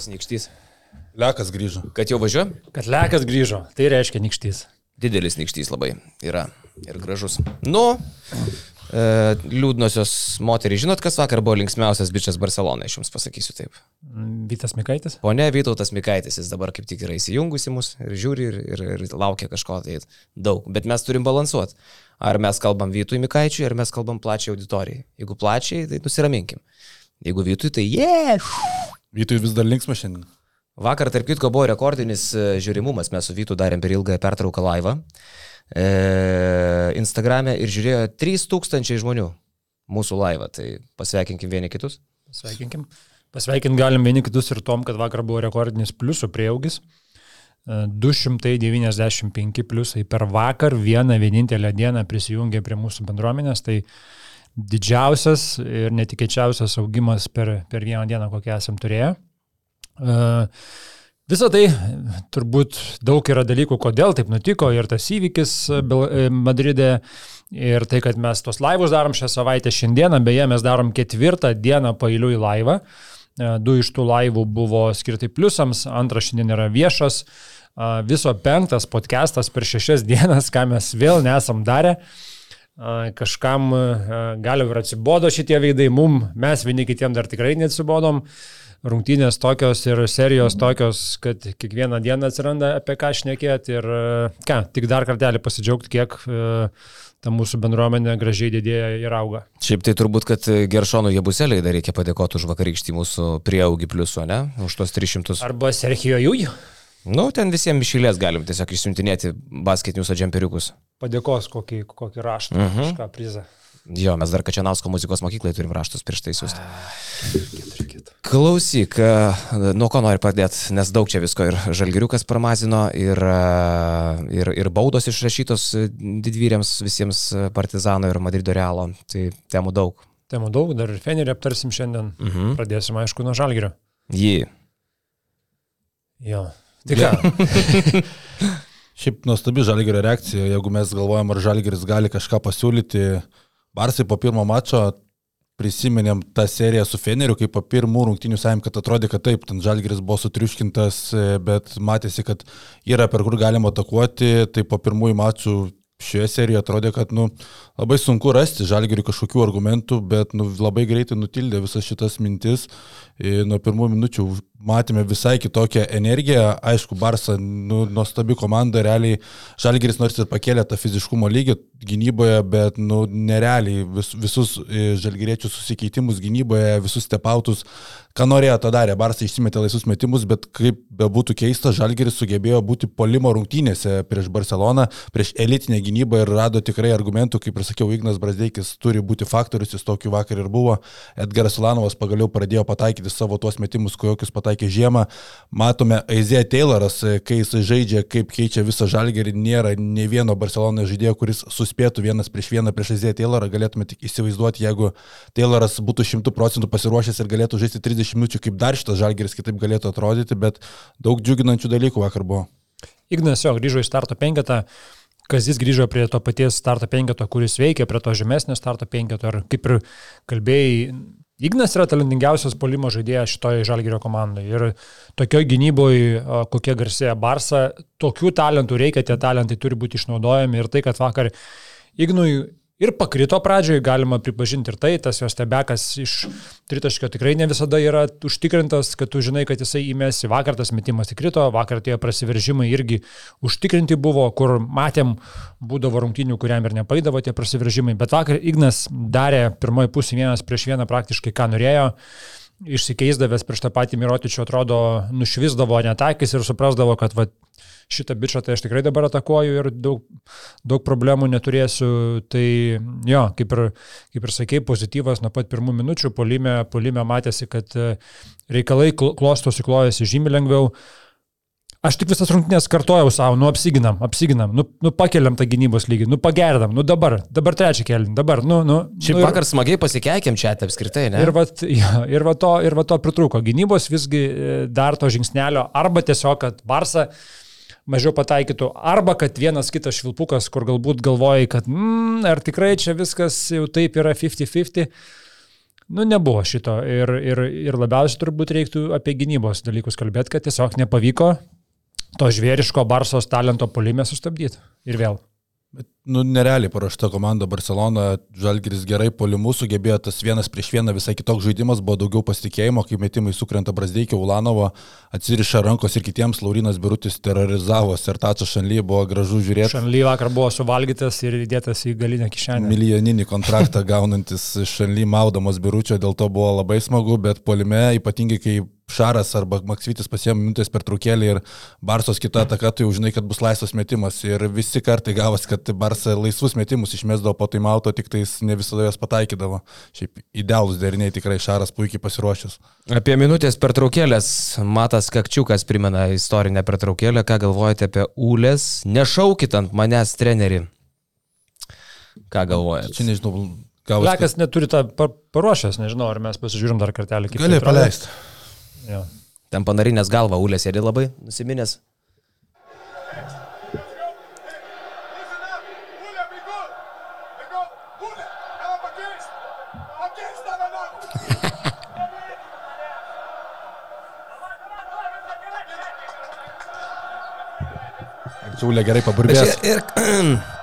tas nikštys. Lekas grįžo. Kad jau važiuoju? Kad lekas grįžo, tai reiškia nikštys. Didelis nikštys labai yra ir gražus. Nu, e, liūdnosios moterys, žinot, kas vakar buvo linksmiausias bičias Barcelona, aš jums pasakysiu taip. Vytas Mikaitis? Pone Vytautas Mikaitis, jis dabar kaip tik yra įsijungusi mus ir žiūri ir, ir, ir laukia kažko tai daug, bet mes turim balansuoti. Ar mes kalbam Vytui Mikaičiui, ar mes kalbam plačiai auditorijai. Jeigu plačiai, tai nusiraminkim. Jeigu Vytui, tai jie. Yeah! Vytui vis dar linksma šiandien. Vakar, tarp kitko, buvo rekordinis e, žiūrimumas, mes su Vytu darėm per ilgą pertrauką laivą. E, Instagram'e ir žiūrėjo 3000 žmonių mūsų laivą, tai pasveikinkim vieni kitus. Pasveikinkim. Pasveikinti galim vieni kitus ir tom, kad vakar buvo rekordinis pliusų prieaugis. 295 pliusai per vakar vieną vienintelę dieną prisijungė prie mūsų bendruomenės, tai didžiausias ir netikėčiausias augimas per, per vieną dieną, kokią esam turėję. Visą tai turbūt daug yra dalykų, kodėl taip nutiko ir tas įvykis Madride ir tai, kad mes tos laivus darom šią savaitę šiandieną, beje, mes darom ketvirtą dieną pailiui laivą. Du iš tų laivų buvo skirti pliusams, antras šiandien yra viešas. Viso penktas podcastas per šešias dienas, ką mes vėl nesam darę. Kažkam gal ir atsibodo šitie veidai, mum, mes vieni kitiem dar tikrai neatsibodom rungtynės tokios ir serijos tokios, kad kiekvieną dieną atsiranda apie ką šnekėti ir ką, tik dar kartelį pasidžiaugti, kiek ta mūsų bendruomenė gražiai didėja ir auga. Šiaip tai turbūt, kad Geršonų Jebuseliai dar reikia padėkoti už vakarykštį mūsų prieaugį pliusų, ne? Už tos 300. Arba Serhijo Jūj. Nu, ten visiems išėlės galim tiesiog išsiuntinėti basketinius džemperiukus. Padėkos kokį, kokį raštą, uh -huh. kažką prizą. Jo, mes dar Kačianausko muzikos mokyklai turim raštus prieš tai siūsti. Klausyk, nuo ko nori pradėti, nes daug čia visko ir žalgiriukas pramazino, ir, ir, ir baudos išrašytos didvyriams visiems Partizano ir Madrido Realo. Tai temų daug. Temų daug, dar ir Fenerį aptarsim šiandien. Uh Mhm. -huh. Pradėsim, aišku, nuo žalgirio. Jį. Jo. Tai ką? Šiaip nuostabi žalgerio reakcija, jeigu mes galvojam, ar žalgeris gali kažką pasiūlyti. Barsai po pirmo mačo prisiminėm tą seriją su Feneriu, kaip po pirmų rungtinių saim, kad atrodė, kad taip, ten žalgeris buvo sutriuškintas, bet matėsi, kad yra per kur galima atakuoti, tai po pirmųjų mačų šioje serijoje atrodė, kad nu, labai sunku rasti žalgeriui kažkokių argumentų, bet nu, labai greitai nutildė visas šitas mintis. E, nuo pirmų minučių matėme visai kitokią energiją. Aišku, Barsa, nu, nuostabi komanda, realiai žalgeris nors ir pakėlė tą fiziškumo lygį gynyboje, bet nu, nerealiai vis, visus e, žalgeriečių susikeitimus gynyboje, visus stepautus, ką norėjo, tą darė. Barsa išsimetė laisvus metimus, bet kaip bebūtų keista, žalgeris sugebėjo būti polimo rungtynėse prieš Barceloną, prieš elitinę gynybą ir rado tikrai argumentų, kaip ir sakiau, Ignas Brasdeikis turi būti faktorius, jis tokiu vakar ir buvo. Edgaras Ulanovas pagaliau pradėjo pataikyti savo tuos metimus, kokius pataikė žiemą. Matome, Aizėja Tayloras, kai jis žaidžia, kaip keičia visą žalgerį, nėra ne vieno Barcelono žaidėjo, kuris suspėtų vienas prieš vieną prieš Aizėją Taylorą. Galėtume tik įsivaizduoti, jeigu Tayloras būtų šimtų procentų pasiruošęs ir galėtų žaisti 30 minučių, kaip dar šitas žalgeris kitaip galėtų atrodyti, bet daug džiuginančių dalykų vakar buvo. Ignas jo grįžo į starto penketą. Kazis grįžo prie to paties starto penketo, kuris veikia, prie to žemesnio starto penketo. Ir kaip ir kalbėjai, Ignas yra talentingiausias polimo žaidėjas šitoje žalgerio komandoje. Ir tokioje gynyboje, kokie garsėja Barsa, tokių talentų reikia, tie talentai turi būti išnaudojami. Ir tai, kad vakar Ignui ir pakrito pradžioje, galima pripažinti ir tai, tas jos tebekas iš tritaškio tikrai ne visada yra užtikrintas, kad tu žinai, kad jisai įmėsi. Vakar tas metimas įkrito, vakar tie prasiveržimai irgi užtikrinti buvo, kur matėm, būdavo rungtinių, kuriam ir nepaidavo tie prasiveržimai. Bet vakar Ignas darė pirmoji pusė vienas prieš vieną praktiškai, ką norėjo išsikeisdavęs prieš tą patį Mirotičių, atrodo, nušvisdavo netakis ir suprasdavo, kad va, šitą bičią tai aš tikrai dabar atakuoju ir daug, daug problemų neturėsiu. Tai jo, kaip ir, kaip ir sakėjai, pozityvas nuo pat pirmų minučių, polime, polime matėsi, kad e, reikalai klostosi, klojasi žymiai lengviau. Aš tik visas rungtynės kartojau savo, nu apsiginam, apsiginam, nu, nu pakeliam tą gynybos lygį, nu pagerdam, nu dabar, dabar trečią keliam, dabar, nu, nu. Šiaip nu, ir- vakar smagiai pasikeikėm čia apskritai, ne? Ir, vat, jo, ir, va to, ir va to pritruko. Gynybos visgi e, dar to žingsnelio, arba tiesiog, kad Barsa mažiau pataikytų, arba kad vienas kitas švilpukas, kur galbūt galvojai, kad mm, ar tikrai čia viskas jau taip yra 50-50. Nu, nebuvo šito. Ir, ir, ir labiausiai turbūt reiktų apie gynybos dalykus kalbėti, kad tiesiog nepavyko to žvėriško Barsos talento polime sustabdyti. Ir vėl. Bet, nu, nerealiai paruošta komanda Barcelona, Žalgiris gerai polimu sugebėjo, tas vienas prieš vieną visai kitoks žaidimas, buvo daugiau pasitikėjimo, kai metimai sukrenta Brasdeikio, Ulanovo, atsiriša rankos ir kitiems, Laurinas Birutis terrorizavo, Sertačio Šanly buvo gražu žiūrėti. Šanly vakar buvo suvalgytas ir įdėtas į galinę kišenę. Milijoninį kontraktą gaunantis Šanly maudamas Biručio, dėl to buvo labai smagu, bet polime, ypatingai kai Šaras arba Maksvitis pasiėmė minutės per trukėlį ir Barsos kita ataka, tai jau žinai, kad bus laisvas metimas. Ir visi kartai gavas, kad Barsa laisvus metimus išmesdavo po taimauto, tik tais ne visada jos pataikydavo. Šiaip idealus deriniai tikrai Šaras puikiai pasiruošęs. Apie minutės per traukėlės Matas Kakčiukas primena istorinę per traukėlę, ką galvojate apie Ulės. Nešaukit ant manęs treneri. Ką galvojate? Čia nežinau, gavus. Lekas kad... neturi tą paruošęs, nežinau, ar mes pasižiūrim dar kartelį. Gali paleisti. Jo. Ten panarinės galva, Ulės sėdi labai nusiminęs. Siūlė gerai paburbės. Ir, ir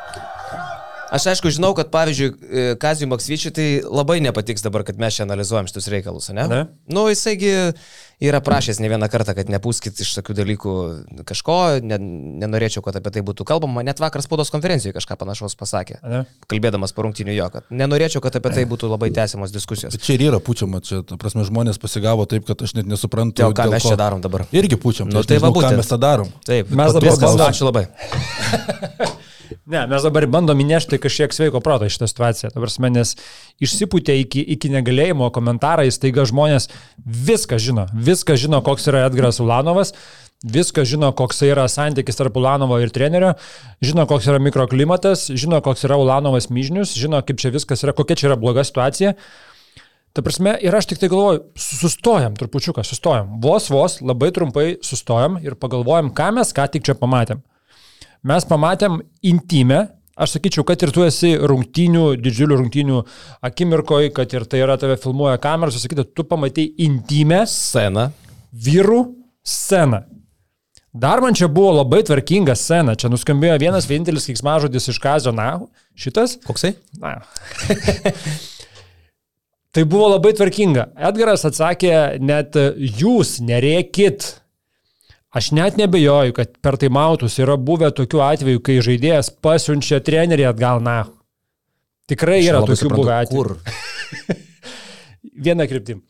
Aš aišku žinau, kad pavyzdžiui, e, Kazijų Maksvyčiui tai labai nepatiks dabar, kad mes čia analizuojam šitus reikalus, ne? ne? Nu, jisaigi yra prašęs ne vieną kartą, kad nepūskit iš tokių dalykų kažko, ne, nenorėčiau, kad apie tai būtų kalbama, net vakar spaudos konferencijoje kažką panašaus pasakė, ne? kalbėdamas po rungtinių jo, kad nenorėčiau, kad apie tai būtų labai tęsiamos diskusijos. Bet čia ir yra pučiama, čia, ta prasme, žmonės pasigavo taip, kad aš net nesuprantu. Jo, ką mes ko... čia darom dabar? Irgi pučiam, nu, tai, tai va, būtent. mes tą darom. Taip, mes dabar. Ačiū labai. Ne, mes dabar bandom įnešti kažkiek sveiko proto šitą situaciją. Prasme, nes išsipūtė iki, iki negalėjimo komentarai, staiga žmonės viską žino. Viską žino, koks yra Edgaras Ulanovas, viską žino, koks yra santykis tarp Ulanovo ir trenerio, žino, koks yra mikroklimatas, žino, koks yra Ulanovas myžnius, žino, kaip čia viskas yra, kokia čia yra bloga situacija. Ta prasme, ir aš tik tai galvoju, sustojam trupučiuką, sustojam. Vos, vos, labai trumpai sustojam ir pagalvojam, ką mes ką tik čia pamatėm mes pamatėm intimę, aš sakyčiau, kad ir tu esi rungtynių, didžiulių rungtynių akimirkoje, kad ir tai yra tave filmuoja kameros, sakytum, tu pamatai intimę sceną. Vyrų sceną. Dar man čia buvo labai tvarkinga scena. Čia nuskambėjo vienas vienintelis kiksmažodis iš Kazio, na, šitas. Koksai? Na. tai buvo labai tvarkinga. Edgaras atsakė, net jūs nereikit Aš net nebejoju, kad per taimautus yra buvę tokių atvejų, kai žaidėjas pasiunčia trenerį atgal, na. Tikrai yra tokių buvę atvejų. Kur? Viena kryptim.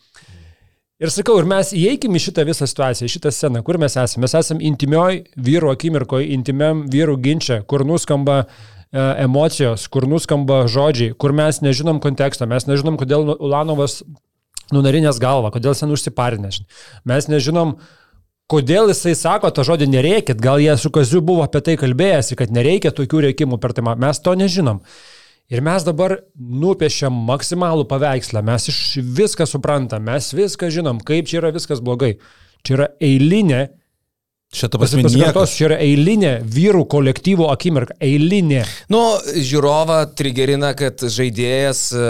Ir sakau, ir mes įeikim į šitą visą situaciją, šitą sceną, kur mes esame. Mes esame intimioj vyru akimirkoje, intimiam vyrų ginčia, kur nuskamba e, emocijos, kur nuskamba žodžiai, kur mes nežinom konteksto, mes nežinom, kodėl Ulanovas nunarinės galvą, kodėl sen užsiparinęs. Mes nežinom, Kodėl jisai sako tą žodį nereikit, gal jie su Kaziu buvo apie tai kalbėjęsi, kad nereikia tokių reikimų per tai, mes to nežinom. Ir mes dabar nupiešiam maksimalų paveikslą, mes iš viską suprantam, mes viską žinom, kaip čia yra viskas blogai. Čia yra eilinė Šitą pasikartosiu, čia yra eilinė vyrų kolektyvo akimirka, eilinė. Nu, žiūrova trigerina, kad žaidėjas e,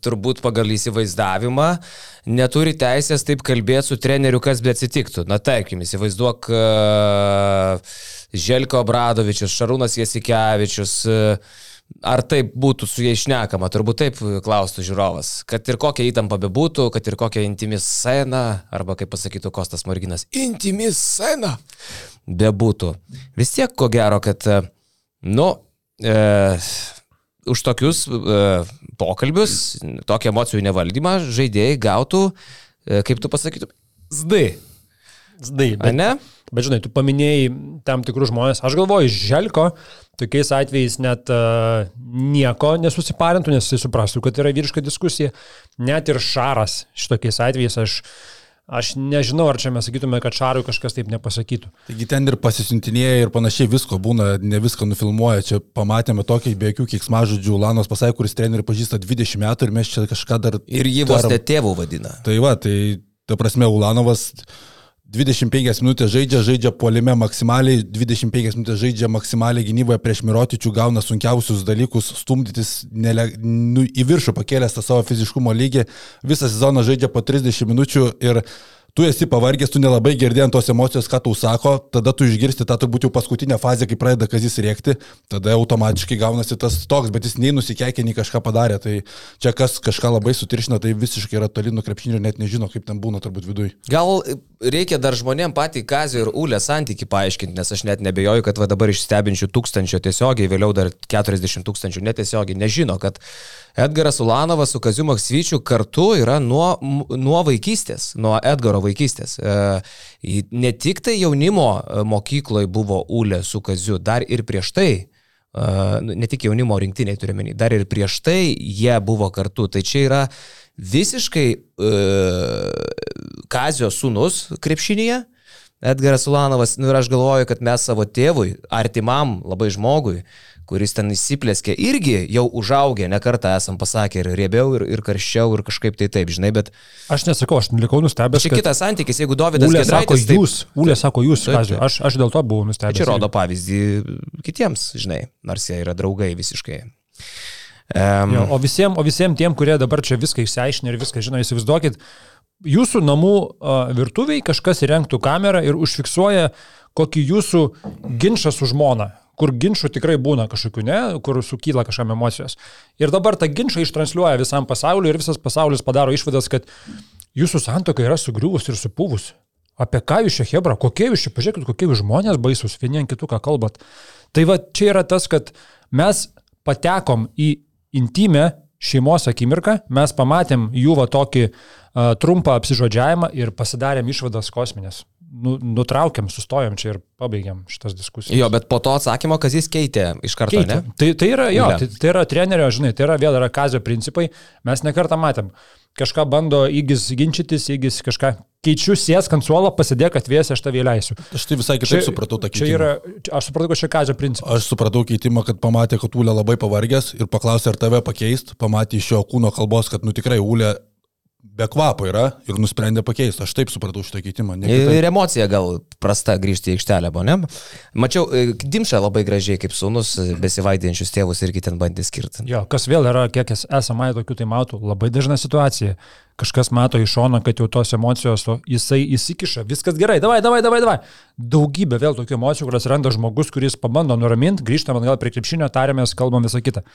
turbūt pagal įsivaizdavimą neturi teisės taip kalbėti su treneriu, kas be atsitiktų. Na, tarkim, įsivaizduok uh, Želko Bradovičius, Šarūnas Jasikevičius. Uh, Ar taip būtų su jais šnekama, turbūt taip klaustų žiūrovas, kad ir kokia įtampa bebūtų, kad ir kokia intimi scena, arba kaip pasakytų Kostas Marginas, intimi scena bebūtų. Vis tiek ko gero, kad, nu, e, už tokius e, pokalbius, tokį emocijų nevaldymą žaidėjai gautų, e, kaip tu pasakytum, zdai. Zdai, bet, ne? Bet žinai, tu paminėjai tam tikrus žmonės. Aš galvoju, Želko tokiais atvejais net uh, nieko nesusiparintų, nes jis suprastų, kad yra vyriška diskusija. Net ir Šaras šitokiais atvejais aš, aš nežinau, ar čia mes sakytume, kad Šarui kažkas taip nepasakytų. Taigi ten ir pasisintinėja ir panašiai visko būna, ne viską nufilmuoja. Čia pamatėme tokį be jokių kiksmažodžių Lanos pasakė, kuris trenerių pažįsta 20 metų ir mes čia kažką dar... Ir jį vos dar... tėvų vadina. Tai va, tai ta prasme, Ulanovas 25 minutės žaidžia, žaidžia puolime maksimaliai, 25 minutės žaidžia maksimaliai gynyboje prieš Mirotičių, gauna sunkiausius dalykus, stumdytis nele, nu, į viršų pakėlęs tą savo fiziškumo lygį, visą sezoną žaidžia po 30 minučių ir tu esi pavargęs, tu nelabai girdėjant tos emocijos, ką tau sako, tada tu išgirsti tą turbūt jau paskutinę fazę, kai pradeda kazis rėkti, tada automatiškai gaunasi tas toks, bet jis nei nusikeikė, nei kažką padarė. Tai čia kas kažką labai sutiršina, tai visiškai yra toli nuo krepšinio ir net nežino, kaip ten būna turbūt viduje. Gal reikia dar žmonėm patį Kazio ir Ulę santyki paaiškinti, nes aš net nebejoju, kad va dabar išstebinčių tūkstančio tiesiogiai, vėliau dar 40 tūkstančių netiesiogiai nežino, kad Edgaras Ulanovas su Kaziu Maksvyčiu kartu yra nuo, nuo vaikystės, nuo Edgaro vaikystės. E, ne tik tai jaunimo e, mokykloje buvo Ulė su Kaziu, dar ir prieš tai. E, ne tik jaunimo rinktiniai turiuomenį, dar ir prieš tai jie buvo kartu. Tai čia yra visiškai Kazio sūnus krepšinėje. Edgaras Ulanovas, nu ir aš galvoju, kad mes savo tėvui, artimam labai žmogui, uh, kuris ten įsiplėskė, irgi jau užaugę, nekartą esam pasakę ir riebiau, ir, ir karščiau, ir kažkaip tai taip, žinai, bet... Aš nesakau, aš likau nustebęs. Čia kitas santykis, jeigu Dovydas Ulė sako jūs, Ulė sako jūs, taip, taip. Aš, aš dėl to buvau nustebęs. Čia rodo pavyzdį kitiems, žinai, nors jie yra draugai visiškai. Um, jo, o visiems visiem tiem, kurie dabar čia viską išsiaiškina ir viską žino, įsivaizduokit, jūsų namų virtuviai kažkas įrengtų kamerą ir užfiksuoja kokį jūsų ginčą su žmona kur ginčių tikrai būna kažkokių, ne, kur sukyla kažkam emocijos. Ir dabar tą ginčą ištransliuoja visam pasauliu ir visas pasaulis padaro išvadas, kad jūsų santoka yra sugriuvus ir supuvus. Apie ką jūs čia hebra, kokie jūs čia, pažiūrėkit, kokie jūs žmonės baisus, vieni kitų ką kalbat. Tai va čia yra tas, kad mes patekom į intimę šeimos akimirką, mes pamatėm jų va tokį uh, trumpą apsižodžiavimą ir pasidarėm išvadas kosminės nu, nutraukiam, sustojam čia ir pabaigiam šitas diskusijas. Jo, bet po to atsakymo, kas jis keitė iš karto, keitė. ne? Tai, tai yra, jo, tai, tai yra trenerio, žinai, tai yra vėl yra kazio principai, mes nekartą matėm. Kažką bando įgis ginčytis, įgis kažką keičiu, sėsk ant suolo, pasidėk atvėsi, aš tavį leisiu. Aš tai visai kitaip čia, supratau tą keitimą. Čia yra, aš supratau, kad čia kazio principas. Aš supratau keitimą, kad pamatė, kad Ūlė labai pavargęs ir paklausė, ar tave pakeist, pamatė iš jo kūno kalbos, kad nu tikrai Ūlė be kvapo yra ir nusprendė pakeisti. Aš taip supratau šitą keitimą. Ir emocija gal prasta grįžti į aikštelę, buvo, ne? Mačiau, e, Dimša labai gražiai kaip sunus e, besivaidinčius tėvus irgi ten bandė skirti. Jo, kas vėl yra, kiek esame tokių tai matų, labai dažna situacija. Kažkas mato iš šono, kad jau tos emocijos, o jisai įsikiša, viskas gerai, davai, davai, davai, davai. Daugybė vėl tokių emocijų, kurias randa žmogus, kuris pabando nuraminti, grįžtam atgal prie krepšinio, tarėmės, kalbam visą kitą.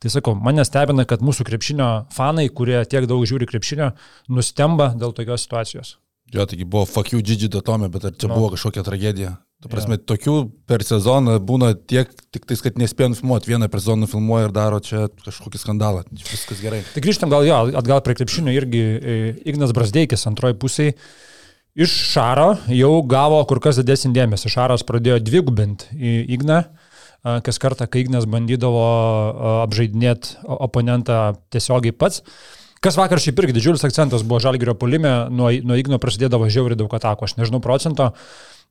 Tai sakau, mane stebina, kad mūsų krepšinio fanai, kurie tiek daug žiūri krepšinio, nustemba dėl tokios situacijos. Jo, taigi buvo fuck you Gigi Datome, bet ar čia no. buvo kažkokia tragedija? Tu prasme, ja. tokių per sezoną būna tiek, tik tais, kad nespėjo nufilmuoti, vieną per sezoną filmuoja ir daro čia kažkokį skandalą. Viskas gerai. Tai grįžtam gal jo, atgal prie krepšinio irgi e, Ignas Brasdeikis antroji pusėje. Iš Šaro jau gavo kur kas didesnį dėmesį. Šaras pradėjo dvigubinti Igną kas kartą, kai Ignas bandydavo apžaidinėti oponentą tiesiogiai pats. Kas vakar šiaip irgi didžiulis akcentas buvo Žalgirio polime, nuo, nuo Igno prasidėdavo žiauriai daug atakų, aš nežinau procento,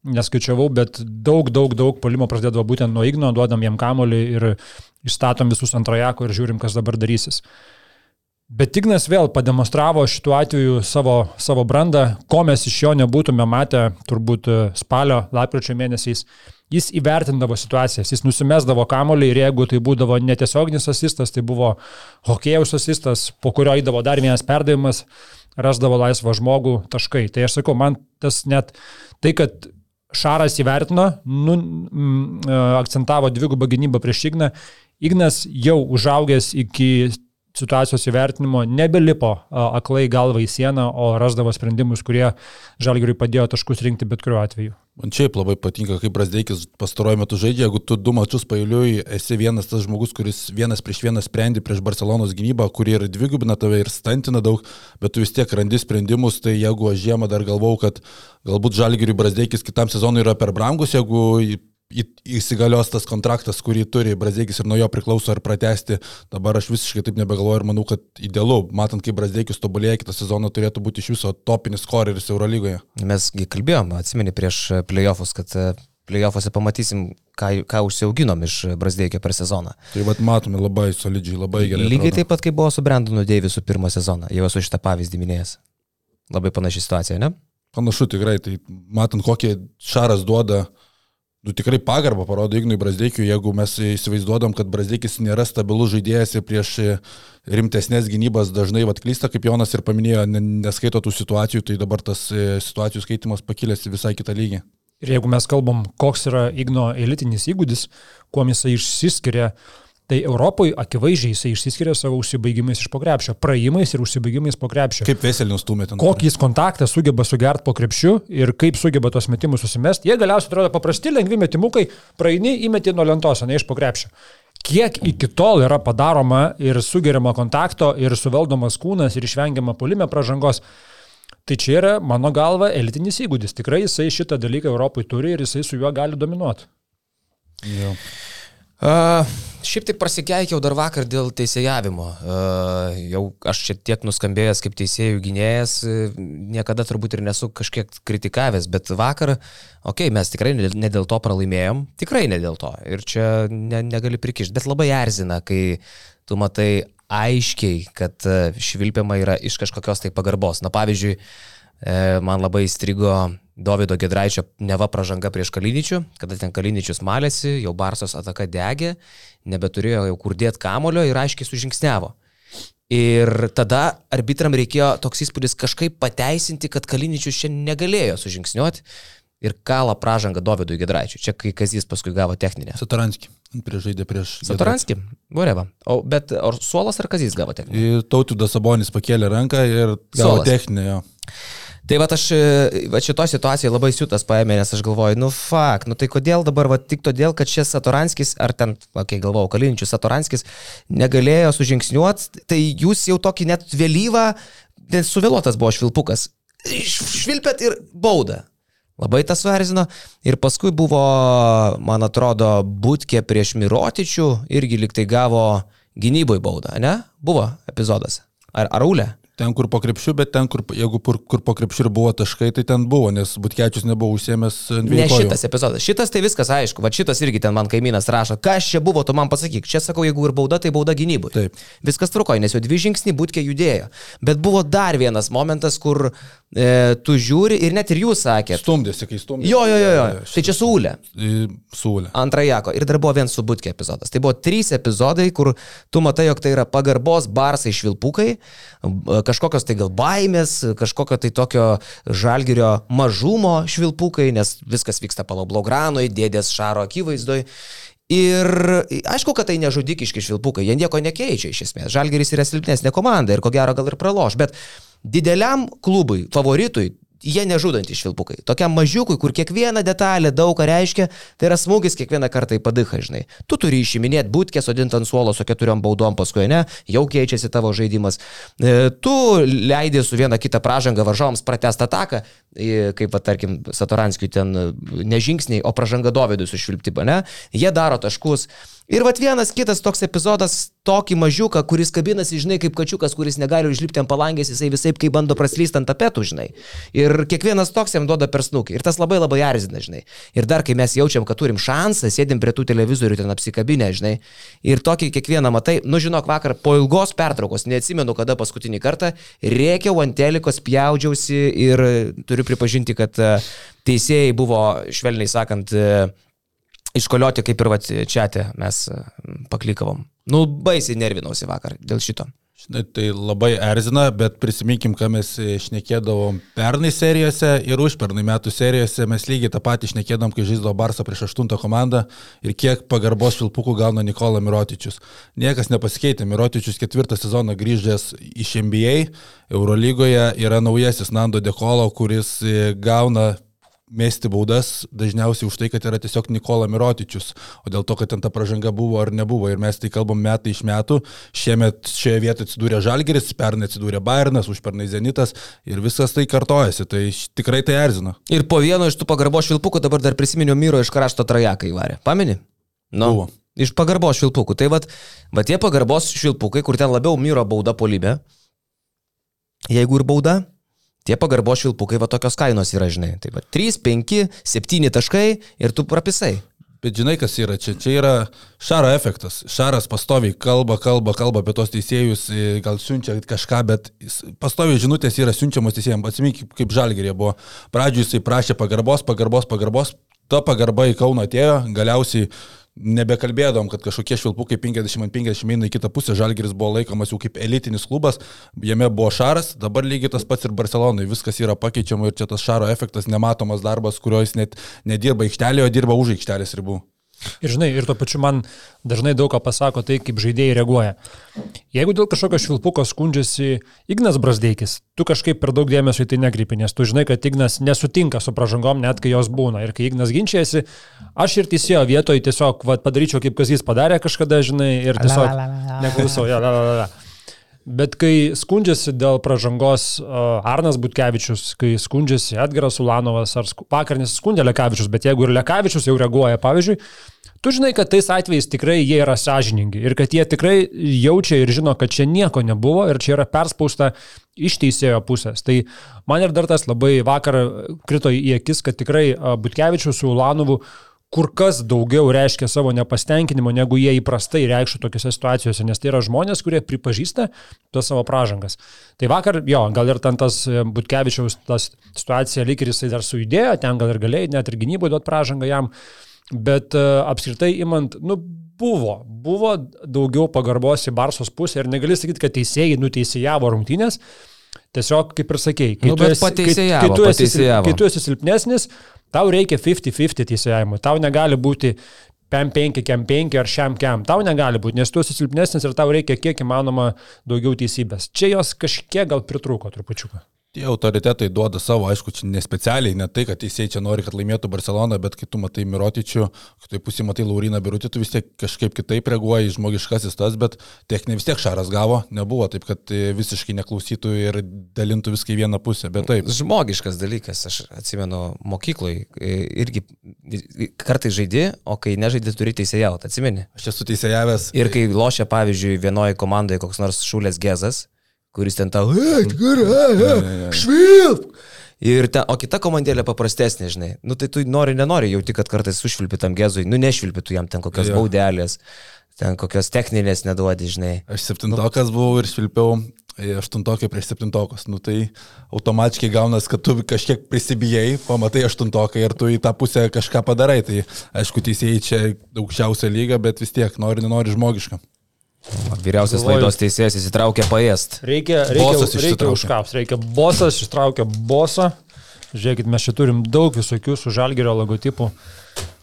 neskaičiavau, bet daug, daug, daug polimo prasidėdavo būtent nuo Igno, duodam jam kamolį ir išstatom visus antrojako ir žiūrim, kas dabar darysis. Bet Ignas vėl pademonstravo šituo atveju savo, savo brandą, ko mes iš jo nebūtume matę turbūt spalio, lapkričio mėnesiais jis įvertindavo situacijas, jis nusimesdavo kamolį ir jeigu tai būdavo netiesioginis asistas, tai buvo hokėjaus asistas, po kurio įdavo dar vienas perdavimas, rasdavo laisvą žmogų taškai. Tai aš sakau, man tas net tai, kad Šaras įvertino, nu, m, akcentavo dvigubą gynybą prieš Igną, Ignas jau užaugęs iki situacijos įvertinimo nebelipo aklai galva į sieną, o rasdavo sprendimus, kurie Žalgiriui padėjo taškus rinkti bet kuriuo atveju. Man šiaip labai patinka, kaip Brasdeikis pastaruoju metu žaidžia, jeigu tu du mačius pailiui esi vienas tas žmogus, kuris vienas prieš vieną sprendi prieš Barcelonos gynybą, kuri ir dvigubina tave ir stantina daug, bet tu vis tiek randi sprendimus, tai jeigu aš žiemą dar galvau, kad galbūt Žalgiriui Brasdeikis kitam sezonui yra per brangus, jeigu įsigalios tas kontraktas, kurį turi Brazdeikis ir nuo jo priklauso ar pratesti. Dabar aš visiškai taip nebegalvoju ir manau, kad idealu, matant, kaip Brazdeikis tobulėja, kitą sezoną turėtų būti iš viso topinis skoreris Eurolygoje. Mesgi kalbėjom, atsimeni prieš playoffus, kad e, playoffuose pamatysim, ką, ką užsiauginom iš Brazdeikio per sezoną. Tai vad matome labai solidžiai, labai gerai. Lygiai atrodo. taip pat, kaip buvo su Brandonu Deivisu pirmą sezoną, jau esu šitą pavyzdį minėjęs. Labai panaši situacija, ne? Panašu tikrai, tai matant, kokį Šaras duoda, nu tikrai pagarbą parodo Ignui Brasdeikiui, jeigu mes įsivaizduodam, kad Brasdeikis nėra stabilus žaidėjas ir prieš rimtesnės gynybas dažnai atklysta, kaip Jonas ir paminėjo, neskaito tų situacijų, tai dabar tas e, situacijų skaitimas pakilęs į visai kitą lygį. Ir jeigu mes kalbam, koks yra Igno elitinis įgūdis, kuo jisai išsiskiria, Tai Europoje akivaizdžiai jisai išsiskiria savo užsibaigimais iš pokrepšio, praėjimais ir užsibaigimais po krepšio. Kaip veselius stumėte? Kokį jis kontaktą sugeba sugerti po krepšiu ir kaip sugeba tos metimus susimesti. Jie galiausiai atrodo paprasti, lengvi metimukai, praeini, įmeti nuo lentos, ne iš po krepšio. Kiek iki tol yra padaroma ir sugeriama kontakto ir suvaldomas kūnas ir išvengiama polime pražangos. Tai čia yra, mano galva, elitinis įgūdis. Tikrai jisai šitą dalyką Europoje turi ir jisai su juo gali dominuoti. Jo. Uh, šiaip tai prasikeikiau dar vakar dėl teisėjavimo. Uh, jau aš čia tiek nuskambėjęs kaip teisėjų gynėjas, uh, niekada turbūt ir nesu kažkiek kritikavęs, bet vakar, okei, okay, mes tikrai ne dėl to pralaimėjom, tikrai ne dėl to. Ir čia ne, negali prikišti, bet labai erzina, kai tu matai aiškiai, kad švilpiama yra iš kažkokios tai pagarbos. Na pavyzdžiui, man labai įstrigo Davido Gedraičio neva pažanga prieš Kaliničių, kada ten Kaliničius malėsi, jau Barsos ataka degė, nebeturėjo jau kur dėti kamulio ir aiškiai sužingsnevo. Ir tada arbitram reikėjo toks įspūdis kažkaip pateisinti, kad Kaliničius čia negalėjo sužingsniuoti ir kalą pražangą Dovydui Gedraičiui. Čia kai Kazys paskui gavo techninę. Satoranskį. Prieš žaidė prieš. Satoranskį. Voreva. O, bet ar Suolas ar Kazys gavo techninę? Tautidas Sabonis pakėlė ranką ir gavo Suolas. techninę jo. Tai va aš va šitoje situacijoje labai siūtas paėmė, nes aš galvoju, nu fakt, nu tai kodėl dabar, va tik todėl, kad šis Satoranskis, ar ten, kai okay, galvojau, Kalinčius Satoranskis negalėjo sužingsniuoti, tai jūs jau tokį net vėlyvą, nes suvėluotas buvo švilpukas, švilpėt ir bauda. Labai tas suerzino. Ir paskui buvo, man atrodo, būtkė prieš Mirotičių, irgi liktai gavo gynyboj baudą, ne? Buvo epizodas. Ar Arulė? Ten, kur po krepšiu, bet ten, kur, jeigu kur, kur po krepšiu ir buvo taškai, tai ten buvo, nes Butkečius nebuvo užsiemęs vietos. Ne šitas epizodas. Šitas tai viskas aišku. Va šitas irgi ten man kaimynas rašo, kas čia buvo, tu man pasakyk. Čia sakau, jeigu ir bauda, tai bauda gynybui. Taip. Viskas trukoja, nes jau dvi žingsnį būtkė judėjo. Bet buvo dar vienas momentas, kur e, tu žiūri ir net ir jūs sakėte. Stumdėsi, kai stumdėsi. Jo, jo, jo, jo. Tai čia Sūlė. Sūlė. Antrajako. Ir dar buvo vienas su Butkė epizodas. Tai buvo trys epizodai, kur tu matai, jog tai yra pagarbos barsai švilpukai, kažkokios tai gal baimės, kažkokio tai tokio žalgerio mažumo švilpukai, nes viskas vyksta palablogranui, dėdės šaro akivaizdoj. Ir aišku, kad tai nežudikiški švilpukai, jie nieko nekeičia iš esmės. Žalgeris yra silpnesnė komanda ir ko gero gal ir praloš, bet dideliam klubui, favoritui, jie nežudantys švilpukai. Tokiam mažiukui, kur kiekviena detalė daug ką reiškia, tai yra smūgis kiekvieną kartą į padichą, žinai. Tu turi išiminėti būtkė, sodinti ant suolo su keturiom baudom, paskui ne, jau keičiasi tavo žaidimas. E, tu leidai su viena kita pražanga varžovams pratestą ataką, e, kaip, va, tarkim, Satoranskiui ten nežingsniai, o pražanga Dovydui su švilptiba, ne? Jie daro taškus. Ir vat vienas kitas toks epizodas, tokį mažiuką, kuris kabinasi, žinai, kaip kačiukas, kuris negali užlipti ant palangės, jisai visai kaip bando praslysti ant tapetų, žinai. Ir kiekvienas toks jam duoda per snukį. Ir tas labai labai erzina, žinai. Ir dar kai mes jaučiam, kad turim šansą, sėdim prie tų televizorių ten apsikabinę, žinai. Ir tokį kiekvieną matai, nu žinok, vakar po ilgos pertraukos, neatsimenu kada paskutinį kartą, rėkiau ant telikos, pjaudžiausi ir turiu pripažinti, kad e, teisėjai buvo, švelniai sakant, e, iškolioti kaip ir čia mes e, paklikavom. Nu, baisiai nervinausi vakar dėl šito. Žinai, tai labai erzina, bet prisiminkim, ką mes išnekėdavom pernai serijose ir užpernai metų serijose. Mes lygiai tą patį išnekėdavom, kai žaisdavo Barsą prieš aštuntą komandą ir kiek pagarbos švilpukų gauna Nikola Mirotičius. Niekas nepasikeitė. Mirotičius ketvirtą sezoną grįžęs iš NBA, Eurolygoje yra naujasis Nando Dekolo, kuris gauna mėsti baudas dažniausiai už tai, kad yra tiesiog Nikola Mirotičius, o dėl to, kad ten ta pažanga buvo ar nebuvo. Ir mes tai kalbam metai iš metų. Šiemet šioje vietoje atsidūrė Žalgeris, pernai atsidūrė Bayernas, užpernai Zenitas ir visas tai kartojasi. Tai tikrai tai erzina. Ir po vieno iš tų pagarbos švilpukų dabar dar prisiminiau Myro iš krašto trajeką įvarė. Pameni? Nu, buvo. Iš pagarbos švilpukų. Tai vad, va tie pagarbos švilpukai, kur ten labiau Myro bauda polybė. Jeigu ir bauda, Tie pagarbo švilpukai va tokios kainos yra, žinai. Tai va 3, 5, 7 taškai ir tu prapisai. Bet žinai, kas yra čia? Čia yra šaro efektas. Šaras pastoviai kalba, kalba, kalba apie tos teisėjus, e, gal siunčia kažką, bet pastoviai žinutės yra siunčiamos teisėjams. Atsimink, kaip, žalgerė buvo. Pradžiui jisai prašė pagarbos, pagarbos, pagarbos. Ta pagarba į Kauną atėjo, galiausiai nebekalbėdom, kad kažkokie švilpukai 50 ant 50 eina į kitą pusę, Žalgiris buvo laikomas jau kaip elitinis klubas, jame buvo Šaras, dabar lygiai tas pats ir Barcelonai, viskas yra pakeičiama ir čia tas Šaro efektas, nematomas darbas, kurio jis net nedirba aikštelėje, o dirba už aikštelės ribų. Ir žinai, ir tuo pačiu man dažnai daug ką pasako tai, kaip žaidėjai reaguoja. Jeigu dėl kažkokio švilpuko skundžiasi Ignas Brasdeikis, tu kažkaip per daug dėmesio į tai nekreipi, nes tu žinai, kad Ignas nesutinka su pražangom, net kai jos būna. Ir kai Ignas ginčiasi, aš ir teisėjo vietoje tiesiog va, padaryčiau, kaip kas jis padarė kažkada, žinai, ir tiesiog neklausau. Ja, la, la, la. Bet kai skundžiasi dėl pažangos uh, Arnas Butkevičius, kai skundžiasi Edgaras Ulanovas ar vakar nesiskundė Lekavičius, bet jeigu ir Lekavičius jau reaguoja, pavyzdžiui, tu žinai, kad tais atvejais tikrai jie yra sąžiningi ir kad jie tikrai jaučia ir žino, kad čia nieko nebuvo ir čia yra perspausta iš teisėjo pusės. Tai man ir dar tas labai vakar krito į akis, kad tikrai Butkevičius su Ulanovu uh, kur kas daugiau reiškia savo nepastenkinimo, negu jie įprastai reikštų tokiuose situacijose, nes tai yra žmonės, kurie pripažįsta tas savo pražangas. Tai vakar, jo, gal ir ten tas e, Butkevičiaus tas situacija lyg ir jisai dar sujudėjo, ten gal ir galėjai net ir gynyboje duoti pražangą jam, bet uh, apskritai imant, nu, buvo, buvo daugiau pagarbos į Barsos pusę ir negali sakyti, kad teisėjai nuteisėjavo rungtynės, Tiesiog, kaip ir sakėjai, kai, nu, tu esi, kai, kai, tu esi, kai tu esi silpnesnis, Tau reikia 50-50 teisėjimui. Tau negali būti PEM 5, KEM 5 ar šiam KEM. Tau negali būti, nes tu esi silpnesnis ir tau reikia kiek įmanoma daugiau teisybės. Čia jos kažkiek gal pritruko trupučiuką. Tie autoritetai duoda savo, aišku, čia nespecialiai, ne tai, kad teisėjai čia nori, kad laimėtų Barcelona, bet kai tu matai Mirotičių, kai pusė matai Lauriną Birutį, tu vis tiek kažkaip kitaip reaguoji, žmogiškasis tas, bet techninė vis tiek Šaras gavo, nebuvo taip, kad e, visiškai neklausytų ir dalintų viską į vieną pusę, bet taip. Žmogiškas dalykas, aš atsimenu mokyklai, e, irgi kartai žaidži, o kai nežaidži, turi teisėjauti, atsimeni? Aš esu teisėjavęs. Ir kai lošia, pavyzdžiui, vienoje komandoje koks nors šūlės gezas, kuris ten tau, švilp. Ir ten, o kita komandėlė paprastesnė, žinai. Nu tai tu nori, nenori, jau tik, kad kartais sušvilpi tam gezui, nu nešvilpi tu jam ten kokios jo. baudelės, ten kokios techninės neduodi, žinai. Aš septintokas buvau ir švilpiau aštuntokai prieš septintokus. Nu tai automatiškai gaunas, kad tu kažkiek prisibijai, pamatai aštuntokai ir tu į tą pusę kažką padarai. Tai aišku, teisėjai čia aukščiausia lyga, bet vis tiek nori, nenori žmogiška. Vyriausias Galvoju, laidos teisėjas įsitraukė paėst. Reikia, reikia, reikia užkaps, reikia bosas, ištraukė bosą. Žiūrėkit, mes čia turim daug visokių su žalgerio logotipų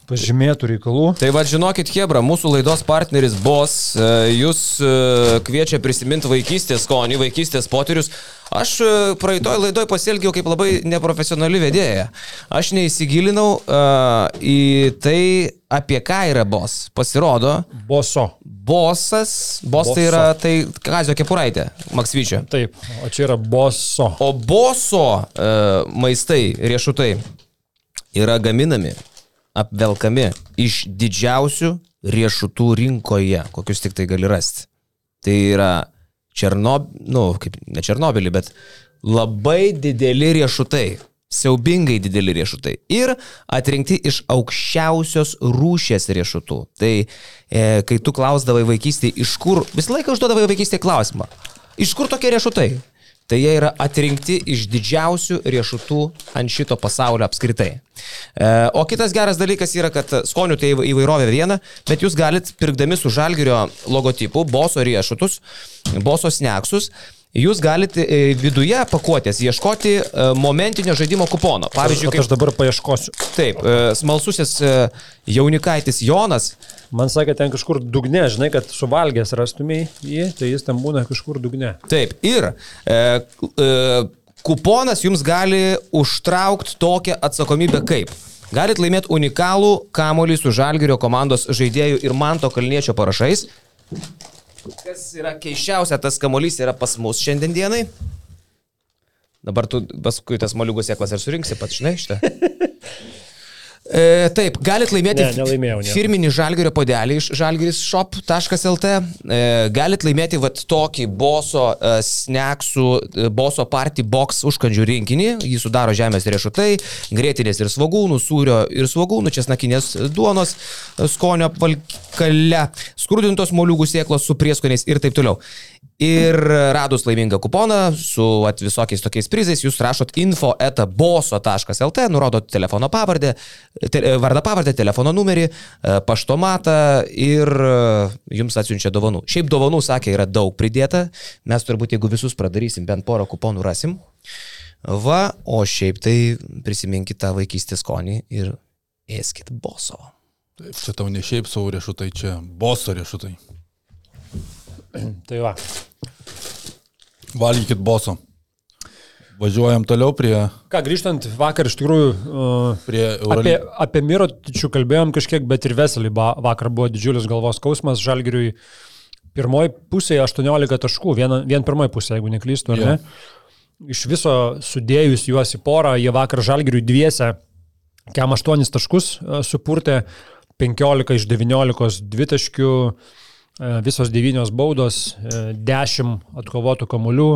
pažymėtų reikalų. Tai vad žinokit, Hebra, mūsų laidos partneris Bos, e, jūs e, kviečia prisiminti vaikystės skonį, vaikystės potyrius. Aš e, praeitoj laidoj pasielgiau kaip labai neprofesionali vedėja. Aš neįsigilinau uh, į tai, apie ką yra bos. Pasirodo. Boso. Bosas. Bos boso. tai yra tai Kazio Kepuraitė, Maksvyčio. Taip, o čia yra boso. O boso uh, maistai, riešutai yra gaminami, apvelkami iš didžiausių riešutų rinkoje, kokius tik tai gali rasti. Tai yra Černob... nu, kaip ne Černobilį, bet labai dideli riešutai. Siaubingai dideli riešutai. Ir atrinkti iš aukščiausios rūšės riešutų. Tai e, kai tu klausdavai vaikystėje, iš kur, visą laiką užduodavai vaikystėje klausimą. Iš kur tokie riešutai? Tai jie yra atrinkti iš didžiausių riešutų ant šito pasaulio apskritai. E, o kitas geras dalykas yra, kad skonių tai įvairovė viena, bet jūs galite pirkdami su žalgerio logotipu boso riešutus, boso sneksus, jūs galite e, viduje pakuotės ieškoti e, momentinio žaidimo kupono. Pavyzdžiui, kaip aš dabar paieškosiu. Taip, smalsusis jaunikaitis Jonas. Man sakė, ten kažkur dugne, žinai, kad suvalgęs rastumėjai jį, tai jis ten būna kažkur dugne. Taip, ir e, e, kuponas jums gali užtraukti tokią atsakomybę kaip. Galit laimėti unikalų kamolį su Žalgirio komandos žaidėjų ir Manto Kalniečio parašais. Kas yra keiščiausia, tas kamuolys yra pas mus šiandien dienai. Dabar tu paskui tas moliugos sėklas ir surinksi pats, žinai, šitą. E, taip, galit laimėti Ne, nelaimėjau nieko. firminį žalgerio podelį iš žalgerisshop.lt. E, galit laimėti vat tokį boso e, sneksų, e, boso party box užkandžių rinkinį. Jį sudaro žemės riešutai, grėtinės ir svagūnų, sūrio ir svagūnų, česnakinės duonos, e, skonio apvalkale, skrudintos moliūgų sėklos su prieskoniais ir taip toliau. Ir radus laimingą kuponą su visokiais tokiais prizais, jūs rašot info eta boso.lt, nurodot telefono pavardę, te, vardą pavardę, telefono numerį, e, paštomatą ir e, jums atsiunčia dovanų. Šiaip dovanų, sakė, yra daug pridėta. Mes turbūt, jeigu visus pradarysim, bent porą kuponų rasim. Va, o šiaip tai prisiminkite tą vaikystės skonį ir ėskit boso. Taip, čia tau ne šiaip savo riešutai, čia boso riešutai. Tai va. Valgykit boso. Važiuojam toliau prie, Ką, grįžtant vakar iš tikrųjų... Uh, prie Apie, Eurolygos. apie Mirotičių kalbėjom kažkiek, bet ir Veselį vakar buvo didžiulis galvos skausmas. Žalgiriui pirmoji pusėje 18 taškų, vien, vien pirmoji pusė, jeigu neklystu, ar Jo. ne? Iš viso sudėjus juos į porą, jie vakar Žalgiriui dviese kem 8 taškus e, supurtė, 15 iš 19 dvitaškių, e, visos 9 baudos, e, 10 atkovotų kamuolių,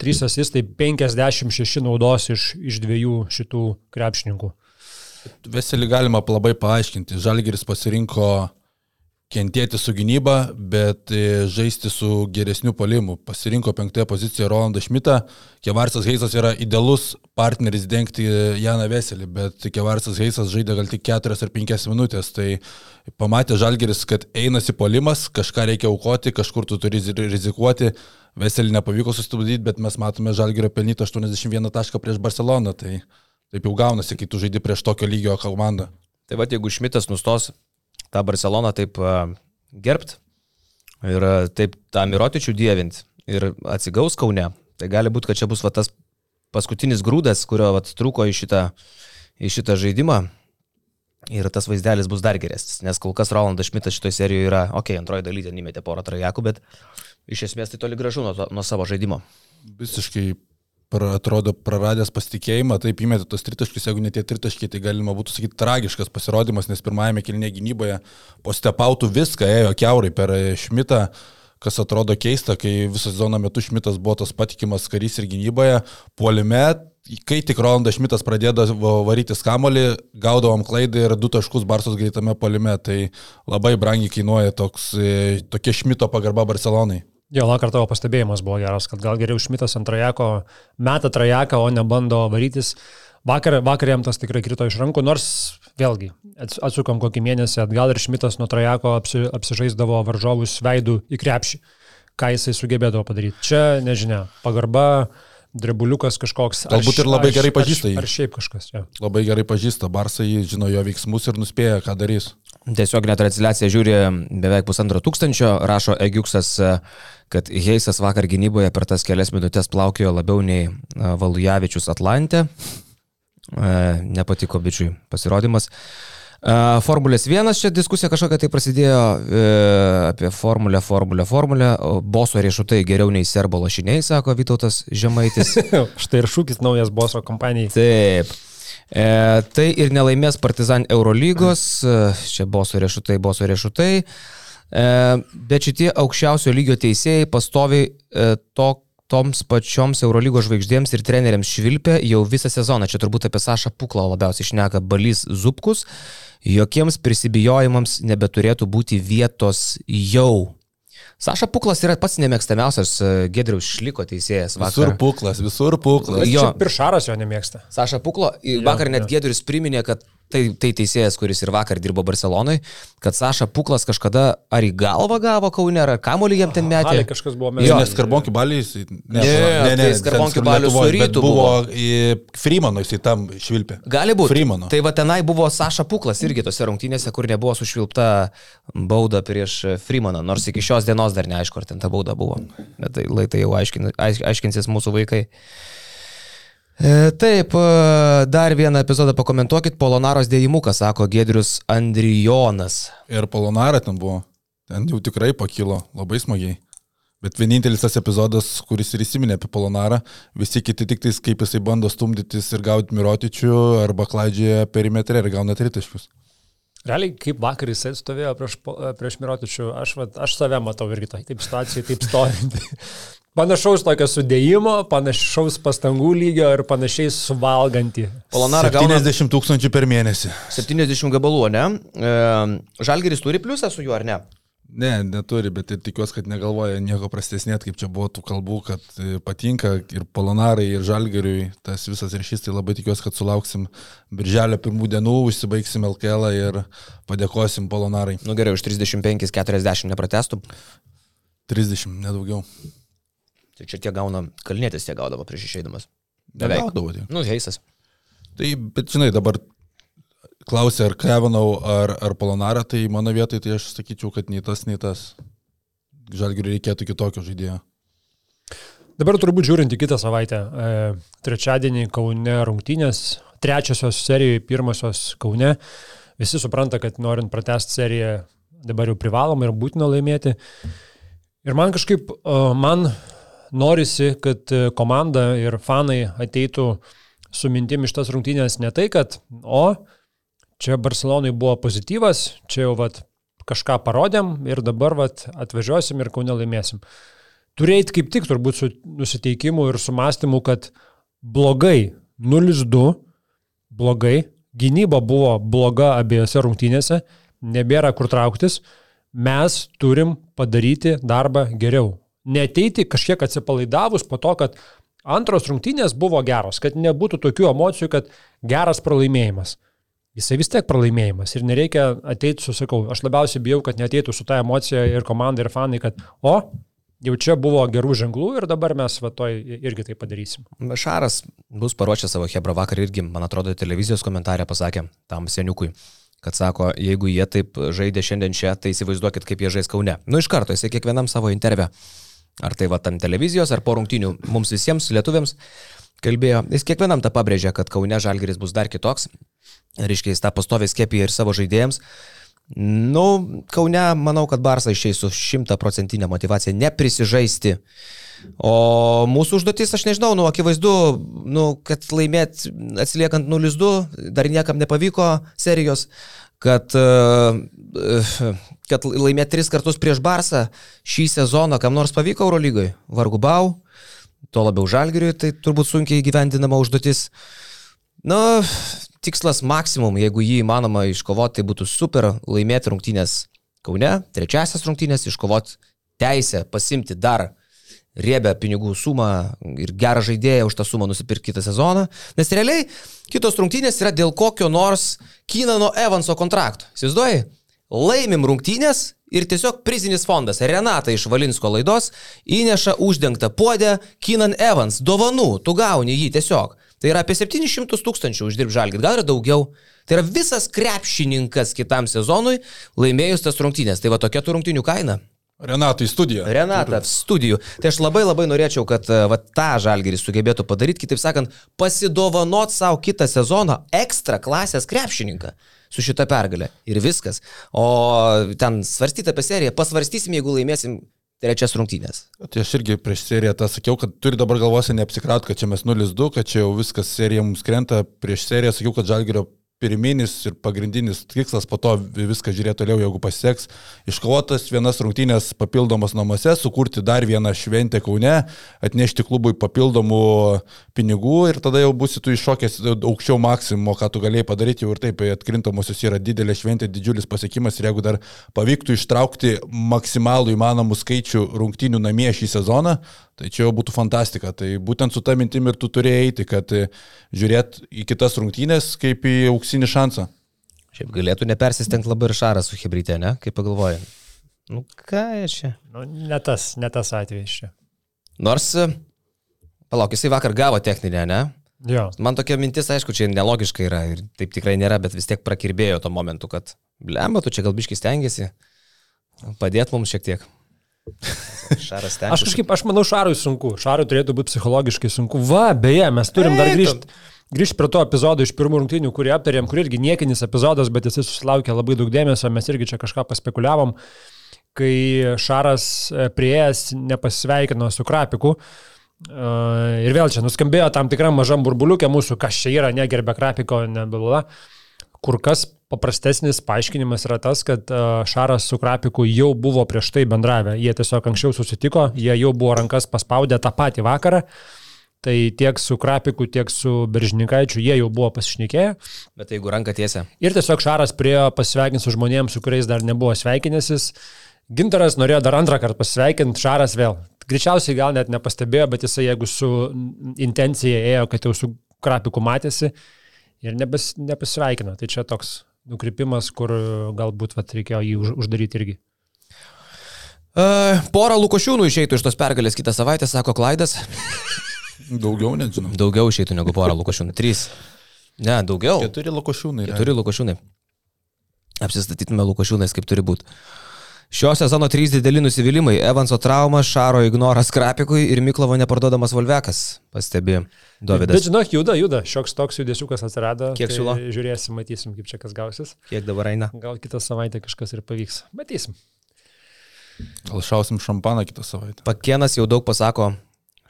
3 asistai, 56 naudos iš, iš dviejų šitų krepšininkų. Veselį galima labai paaiškinti. Žalgeris pasirinko kentėti su gynyba, bet e, žaisti su geresniu polimu. Pasirinko penktąją poziciją Rolandą Šmitą. Kevarsas Heisas yra idealus partneris dengti Janą Veselį, bet Kevarsas Heisas žaidė gal tik 4 ar 5 minutės. Tai pamatė Žalgeris, kad einasi polimas, kažką reikia aukoti, kažkur tu turi ri- rizikuoti. Veselį nepavyko sustabdyti, bet mes matome Žalgerio pelnytą 81 tašką prieš Barceloną. Tai taip jau gaunasi, kai tu žaidži prieš tokio lygio komandą. Tai va, jeigu Šmitas nustos tą Barceloną taip uh, gerbt ir uh, taip tą Mirotičių dievint ir atsigaus Kaune, tai gali būti, kad čia bus va, tas paskutinis grūdas, kurio va, trūko į šitą, į šitą žaidimą. Ir tas vaizdelis bus dar geresnis, nes kol kas Rolandas Šmitas šitoje serijoje yra, okei, okay, antroji dalyje įmetė porą trajakų, bet iš esmės tai toli gražu nuo, nuo savo žaidimo. visiškai pra, atrodo praradęs pasitikėjimą, taip įmetė tos tritaškius, jeigu net tie tritaškiai, tai galima būtų sakyti tragiškas pasirodymas, nes pirmajame kilnėje gynyboje po stepautų viską ėjo keurai per Šmitą, kas atrodo keista, kai visą sezono metu Šmitas buvo tas patikimas karys ir gynyboje, puolime, kai tik Rolandas Šmitas pradėdavo varyti skamolį, gaudavom klaidą ir du taškus Barsos greitame puolime, tai labai brangiai kainuoja toks, e, tokia Šmito pagarba Barcelonai. Jo, vakar tavo pastebėjimas buvo geras, kad gal geriau Šmitas ant trajeko meta trajeką, o ne bando varytis. Vakar, vakar jam tas tikrai krito iš rankų, nors vėlgi ats- atsukam kokį mėnesį atgal ir Šmitas nuo trajeko apsi, apsižaisdavo varžovus veidų į krepšį. Ką jisai sugebėdavo padaryti. Čia, nežinia, pagarba, drebuliukas kažkoks. Galbūt ir labai ar š- gerai pažįsta jį. Ar šiaip kažkas, jo. Labai gerai pažįsta Barsą, jį žino jo veiksmus ir nuspėja, ką darys. Tiesiog net transliaciją žiūri beveik pusantro tūkstančio, rašo Egiuksas, kad Heisas vakar gynyboje per tas kelias minutės plaukėjo labiau nei e, Valujavičius Atlantė. E, Nepatiko bičiui pasirodymas. E, Formulės 1 čia diskusija kažkokia tai prasidėjo e, apie formulę, formulę, formulę. Boso riešutai geriau nei serbo lašiniai, sako Vytautas Žemaitis. Štai ir šūkis naujas boso kompanijai. Taip. E, tai ir nelaimės Partizan Eurolygos, e, čia boso riešutai, boso riešutai, e, bet šitie aukščiausio lygio teisėjai pastoviai e, to, toms pačioms Eurolygos žvaigždėms ir treneriams švilpia jau visą sezoną. Čia turbūt apie Sašą Puklą labiausiai išneka Balys Zupkus. Jokiems prisibijojimams nebeturėtų būti vietos jau. Saša Puklas yra pats nemėgstamiausias e, Gedriaus Šliko teisėjas Visur vakar. puklas, visur puklas. Jo. Jo. Piršaras jo nemėgsta. Saša Puklo, vakar net Gedrius priminė, kad tai, tai teisėjas, kuris ir vakar dirbo Barcelonai, kad Saša Puklas kažkada ar į galvą gavo Kaune, ar kamuolį jam ten metė. Ale kažkas buvo Ne, mes. nes Karbonki baliais. Ne, Ne, tai Skarbonki ten balius su Lietuvoj, bet Rytu buvo. buvo. į Freemano jisai tam švilpė. Gali būti. Freemano. Tai va tenai buvo Saša Puklas irgi tose rungtynėse, kur nebuvo sušvilpta bauda prieš Freemaną, nors iki šios dienos dar neaišku, ar ten ta bauda buvo. Bet tai, lai tai jau aiškin, aiš, aiškinsis mūsų vaikai. E, Taip, e, dar vieną epizodą pakomentuokit. Polonaros dėjimukas, sako Gedrius Andrijonas. Ir Polonara ten buvo. Ten jau tikrai pakilo labai smagiai. Bet vienintelis tas epizodas, kuris ir įsiminė apie Polonarą, visi kiti tik tais, kaip jisai bando stumdytis ir gauti mirotičių arba klaidžioja perimetrė ir gauna tritaškius. Realiai, kaip vakar jisai stovėjo prieš, prieš mirotičių, aš, va, aš save matau irgi tai, taip situacijai, taip stovint. Panašaus tokio sudėjimo, panašaus pastangų lygio ir panašiai suvalgantį. Polonara gauna 70 tūkstančių per mėnesį. 70 gabalų, ne? E, Žalgeris turi pliusą su juo, ar ne? Ne, neturi, bet ir tikiuosi, kad negalvoja nieko prastesnėt, kaip čia buvo tų kalbų, kad e, patinka ir Polonarai, ir Žalgeriui tas visas ryšys, tai labai tikiuosi, kad sulauksim birželio pirmų dienų, užsibaigsim LKL ir padėkosim Polonarai. Nu gerai, už 35-40 nepratestum. 30, nedaugiau. Tai čia tie gauna, kalnėtis tie gaudavo prieš išeidamas. Beveik. Gaudavo tie. Nu, heisas. Tai, bet žinai, dabar klausė, ar Krevinau, ar, ar Polonarą, tai mano vietoj tai aš sakyčiau, kad nei tas, nei tas. Žalgiriui reikėtų kitokio žaidėjo. Dabar turbūt žiūrint į kitą savaitę. E, trečiadienį Kaune rungtynės, trečiosios serijoje, pirmosios Kaune. Visi supranta, kad norint pratesti seriją, dabar jau privaloma ir būtina laimėti. Ir man kažkaip, e, man norisi, kad komanda ir fanai ateitų su mintim iš tas rungtynės ne tai, kad, o, čia Barcelonai buvo pozityvas, čia jau vat, kažką parodėm ir dabar vat, atvažiuosim ir kaunė laimėsim. Turėjai kaip tik turbūt su nusiteikimu ir su mąstymu, kad blogai 0-2, blogai, gynyba buvo bloga abiejose rungtynėse, nebėra kur trauktis, mes turim padaryti darbą geriau. Neteiti kažkiek atsipalaidavus po to, kad antros rungtynės buvo geros, kad nebūtų tokių emocijų, kad geras pralaimėjimas jisai vis tiek pralaimėjimas ir nereikia ateiti su, sakau, aš labiausiai bijau, kad neteitų su tą emociją ir komanda, ir fanai, kad, o, jau čia buvo gerų ženklų ir dabar mes va toj irgi tai padarysim. Šaras bus paruošęs savo Hebra vakar irgi, man atrodo, televizijos komentarė pasakė tam seniukui kad sako, jeigu jie taip žaidė šiandien čia, tai įsivaizduokit, kaip jie žais Kaune. Nu iš karto, jisai kiekvienam savo intervę, ar tai va ant televizijos, ar po rungtinių, mums visiems, lietuviams, kalbėjo. Jis kiekvienam tą pabrėžė, kad Kaune Žalgeris bus dar kitoks, reiškia, jis tą pastovę skėpė ir savo žaidėjams. Nu, Kaune, manau, kad Barsas išeis su šimtaprocentinė motivacija neprisižaisti. O mūsų užduotis, aš nežinau, nu, akivaizdu, nu, kad laimėt atsiliekant 0-2, dar niekam nepavyko serijos, kad, kad laimėt tris kartus prieš Barsą šį sezoną kam nors pavyko Eurolygoje, vargu bau, tuo labiau Žalgiriui, tai turbūt sunkiai gyvendinama užduotis. Nu, tikslas maksimum, jeigu jį įmanoma iškovoti, tai būtų super laimėti rungtynės Kaune, trečiasias rungtynės, iškovoti teisę pasimti dar riebę pinigų sumą ir gerą žaidėją už tą sumą nusipirkti kitą sezoną. Nes realiai kitos rungtynės yra dėl kokio nors Kinano Evanso kontrakto. Įsivaizduoji? Laimim rungtynės ir tiesiog prizinis fondas Renata iš Valinsko laidos įneša uždengtą puodę Kinan Evans. Dovanų, tu gauni jį tiesiog. Tai yra apie 700 tūkstančių uždirb žalgit, gal ir daugiau. Tai yra visas krepšininkas kitam sezonui laimėjus tas rungtynės. Tai va tokia tų rungtynių kaina. Renatą į studiją. Renatą, studijų. Tai aš labai labai norėčiau, kad va, tą žalgerį sugebėtų padaryti, kitaip sakant, pasidovanot savo kitą sezoną ekstra klasės krepšininką su šita pergalė. Ir viskas. O ten svarstyti apie seriją, pasvarstysim, jeigu laimėsim trečias rungtynės. Tai aš irgi prieš seriją tą sakiau, kad turi dabar galvose neapsikraut, kad čia mes 0-2, kad čia jau viskas serija mums krenta. Prieš seriją sakiau, kad Žalgirio pirminis ir pagrindinis tikslas, po to viską žiūrėti toliau, jeigu pasiseks. Iškovotas vienas rungtynės papildomas namuose, sukurti dar vieną šventę Kaune, atnešti klubui papildomų pinigų ir tada jau būsi tu iššokęs aukščiau maksimumo, ką tu galėjai padaryti, jau ir taip atkrintamosios yra didelė šventė, didžiulis pasiekimas ir jeigu dar pavyktų ištraukti maksimalų įmanomų skaičių rungtynių namie šį sezoną, Tai čia jau būtų fantastika. Tai būtent su ta mintim ir tu turėjai eiti, kad e, žiūrėt į kitas rungtynės kaip į auksinį šansą. Šiaip galėtų nepersistengti labai ir Šaras su Hebrytė, ne? Kaip pagalvoju. Nu ką čia? Nu, ne tas, ne tas atvejis čia. Nors, e, palauk, jisai vakar gavo techninę, ne? Jo. Man tokia mintis, aišku, čia nelogiška yra ir taip tikrai nėra, bet vis tiek prakirbėjo tuo momentu, kad, blemba, tu čia gal biškai stengiasi padėti mums šiek tiek. Šaras ten. Aš kažkaip, aš manau, Šarui sunku. Šarui turėtų būti psichologiškai sunku. Va, beje, mes turim dar grįžti. Grįžti prie to epizodo iš pirmų rungtynių, kurį aptarėm, kur irgi niekinis epizodas, bet jisai susilaukė labai daug dėmesio, mes irgi čia kažką paspekuliavom, kai Šaras e, prieėjęs nepasveikino su Krapiku. E, ir vėl čia nuskambėjo tam tikram mažam burbuliukė mūsų, kas čia yra, negerbė Krapiko, nebila. Kur kas paprastesnis paaiškinimas yra tas, kad e, Šaras su Krapiku jau buvo prieš tai bendravę. Jie tiesiog anksčiau susitiko, jie jau buvo rankas paspaudę tą patį vakarą. Tai tiek su Krapiku, tiek su Beržininkaičiu jie jau buvo pasišnekėję. Bet jeigu ranka tiesia. Ir tiesiog Šaras priejo pasveikinti su žmonėms, su kuriais dar nebuvo sveikinęsis. Gintaras norėjo dar antrą kartą pasveikinti, Šaras vėl. Greičiausiai gal net nepastebėjo, bet jisai jeigu su intencija ėjo, kad jau su Krapiku matėsi ir nebes, nepasveikino. Tai čia toks nukrypimas, kur galbūt vat, reikėjo jį už, uždaryti irgi. Uh, porą Lukošiūnų išeitų iš tos pergalės kitą savaitę, sako Klaidas. Daugiau net žinau. Daugiau išeitų negu porą Lukošiūnų. Trys. Ne, daugiau. Keturi lokošiūnai. Keturi Lukošiūnai. Apsistatytume Lukošiūnais, kaip turi būti. Šio sezono trys dideli nusivylimai - Evanso trauma, Šaro ignoras Krapikui ir Miklovo neparduodamas Volvekas, pastebėjo Dovydas. Bet žinok, juda, juda, šioks toks judesiukas atsirado. Kiek tai siūlo? Žiūrėsim, matysim, kaip čia kas gausis. Kiek dabar eina? Gal kitą savaitę kažkas ir pavyks. Matysim. Gal šausim šampaną kitą savaitę. Pakienas jau daug pasako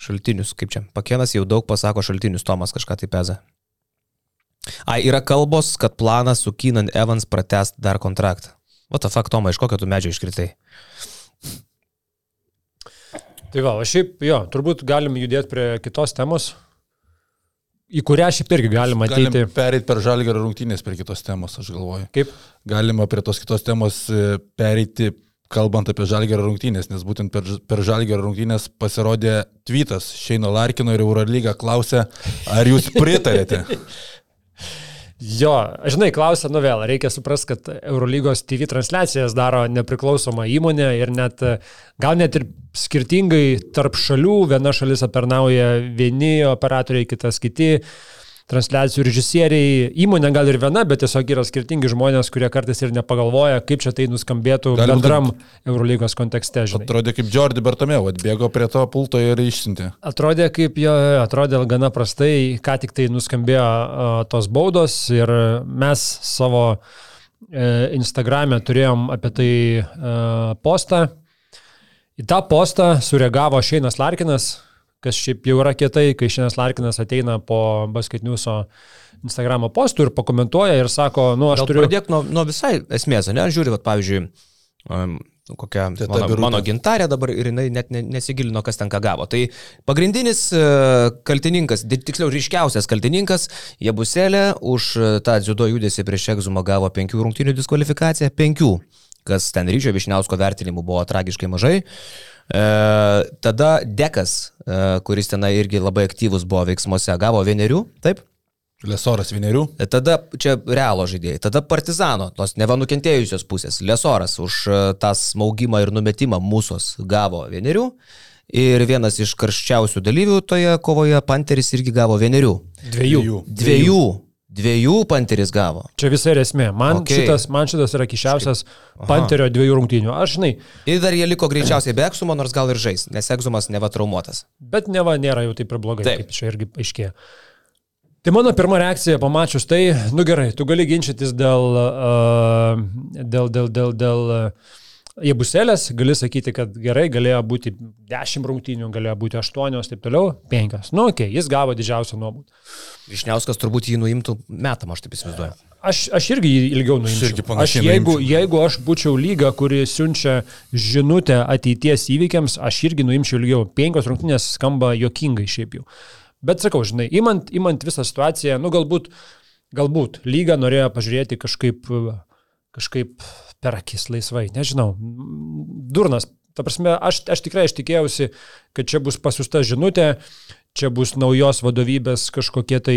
šaltinius, kaip čia. Pakienas jau daug pasako šaltinius, Tomas kažką tai peza. Ai, yra kalbos, kad planas su Keenan Evans pratest dar kontraktą. What the fuck, Toma, iš kokio tu medžio iškritai? Tai va, o šiaip, jo, turbūt galim judėti prie kitos temos, į kurią šiaip irgi galima ateiti. Galim perėti per žalgą rungtynės prie kitos temos, aš galvoju. Kaip? Galima prie tos kitos temos e, pereiti, kalbant apie žalgerio rungtynės, nes būtent per, per žalgerio rungtynės pasirodė tweetas Šeino Larkino ir Eurolyga klausė, ar jūs pritarėte. Jo, žinai, klausia, nu vėl, reikia suprasti, kad Eurolygos TV transliacijas daro nepriklausoma įmonė ir net, gal net ir skirtingai tarp šalių, viena šalis aptarnauja vieni operatoriai, kitas kiti transliacijų režisieriai, įmonė gal ir viena, bet tiesiog yra skirtingi žmonės, kurie kartais ir nepagalvoja, kaip čia tai nuskambėtų Gali būt, bendram Eurolygos kontekste. Žinai. Atrodė kaip Jordi Bertomeu, atbėgo prie to pulto ir išsiuntė. Atrodė kaip jo, atrodė gana prastai, ką tik tai nuskambėjo uh, tos baudos ir mes savo uh, Instagram'e turėjom apie tai uh, postą. Į tą postą sureagavo Šeinas Larkinas, kas šiaip jau yra kietai, kai Šeinas Larkinas ateina po basketniuso Instagramo postų ir pakomentuoja ir sako, nu aš Gal turiu... pradėk nuo, nuo visai esmės, ne? Žiūri, vat, pavyzdžiui, um, kokia Teta mano, Birutė. mano gintarė dabar ir jinai net ne, nesigilino, kas ten ką gavo. Tai pagrindinis uh, kaltininkas, tiksliau ryškiausias kaltininkas, Jebuselė už uh, tą dziudo judesi prieš egzumą gavo penkių rungtinių diskvalifikaciją, penkių, kas ten ryčio Višniausko vertinimų buvo tragiškai mažai. E, tada Dekas, e, kuris tenai irgi labai aktyvus buvo veiksmuose, gavo vienerių, taip? Lesoras vienerių. Tada čia realo žaidėjai, tada Partizano, tos neva nukentėjusios pusės, Lesoras už e, tą smaugimą ir numetimą mūsos gavo vienerių. Ir vienas iš karščiausių dalyvių toje kovoje, Panteris irgi gavo vienerių. Dviejų. Dviejų. Dviejų Panteris gavo. Čia visa ir esmė. Man, okay. šitas, man šitas yra kišiausias Panterio dviejų rungtynių. Aš žinai, Ir dar jie liko greičiausiai be Eksumo, nors gal ir žais, nes Eksumas neva traumuotas. bet neva nėra jau taip ir blogai, Taip. Kaip čia irgi aiškėjo. Tai mano pirma reakcija pamačius tai, nu gerai, tu gali ginčytis dėl, uh, dėl, dėl, dėl, dėl uh, Jebuselės, gali sakyti, kad gerai, galėjo būti 10 rungtynių, galėjo būti 8, taip toliau, 5. Nu, okei, okay, jis gavo didžiausią nuobaudą. Višniauskas turbūt jį nuimtų metam, aš taip įsivaizduoju. Aš, aš irgi jį ilgiau Aš nuimčiau. Aš, panašiai jeigu, nuimčiau. jeigu aš būčiau lyga, kuri siunčia žinutę ateities įvykiams, aš irgi nuimčiau ilgiau. Penkios rungtynės skamba jokingai šiaip jau. Bet sakau, žinai, imant, imant visą situaciją, nu galbūt, galbūt lyga norėjo pažiūrėti kažkaip, kažkaip per akis laisvai, nežinau. Durnas. Ta prasme, aš, aš tikrai aš tikėjausi, kad čia bus pasiusta žinutė, čia bus naujos vadovybės kažkokie tai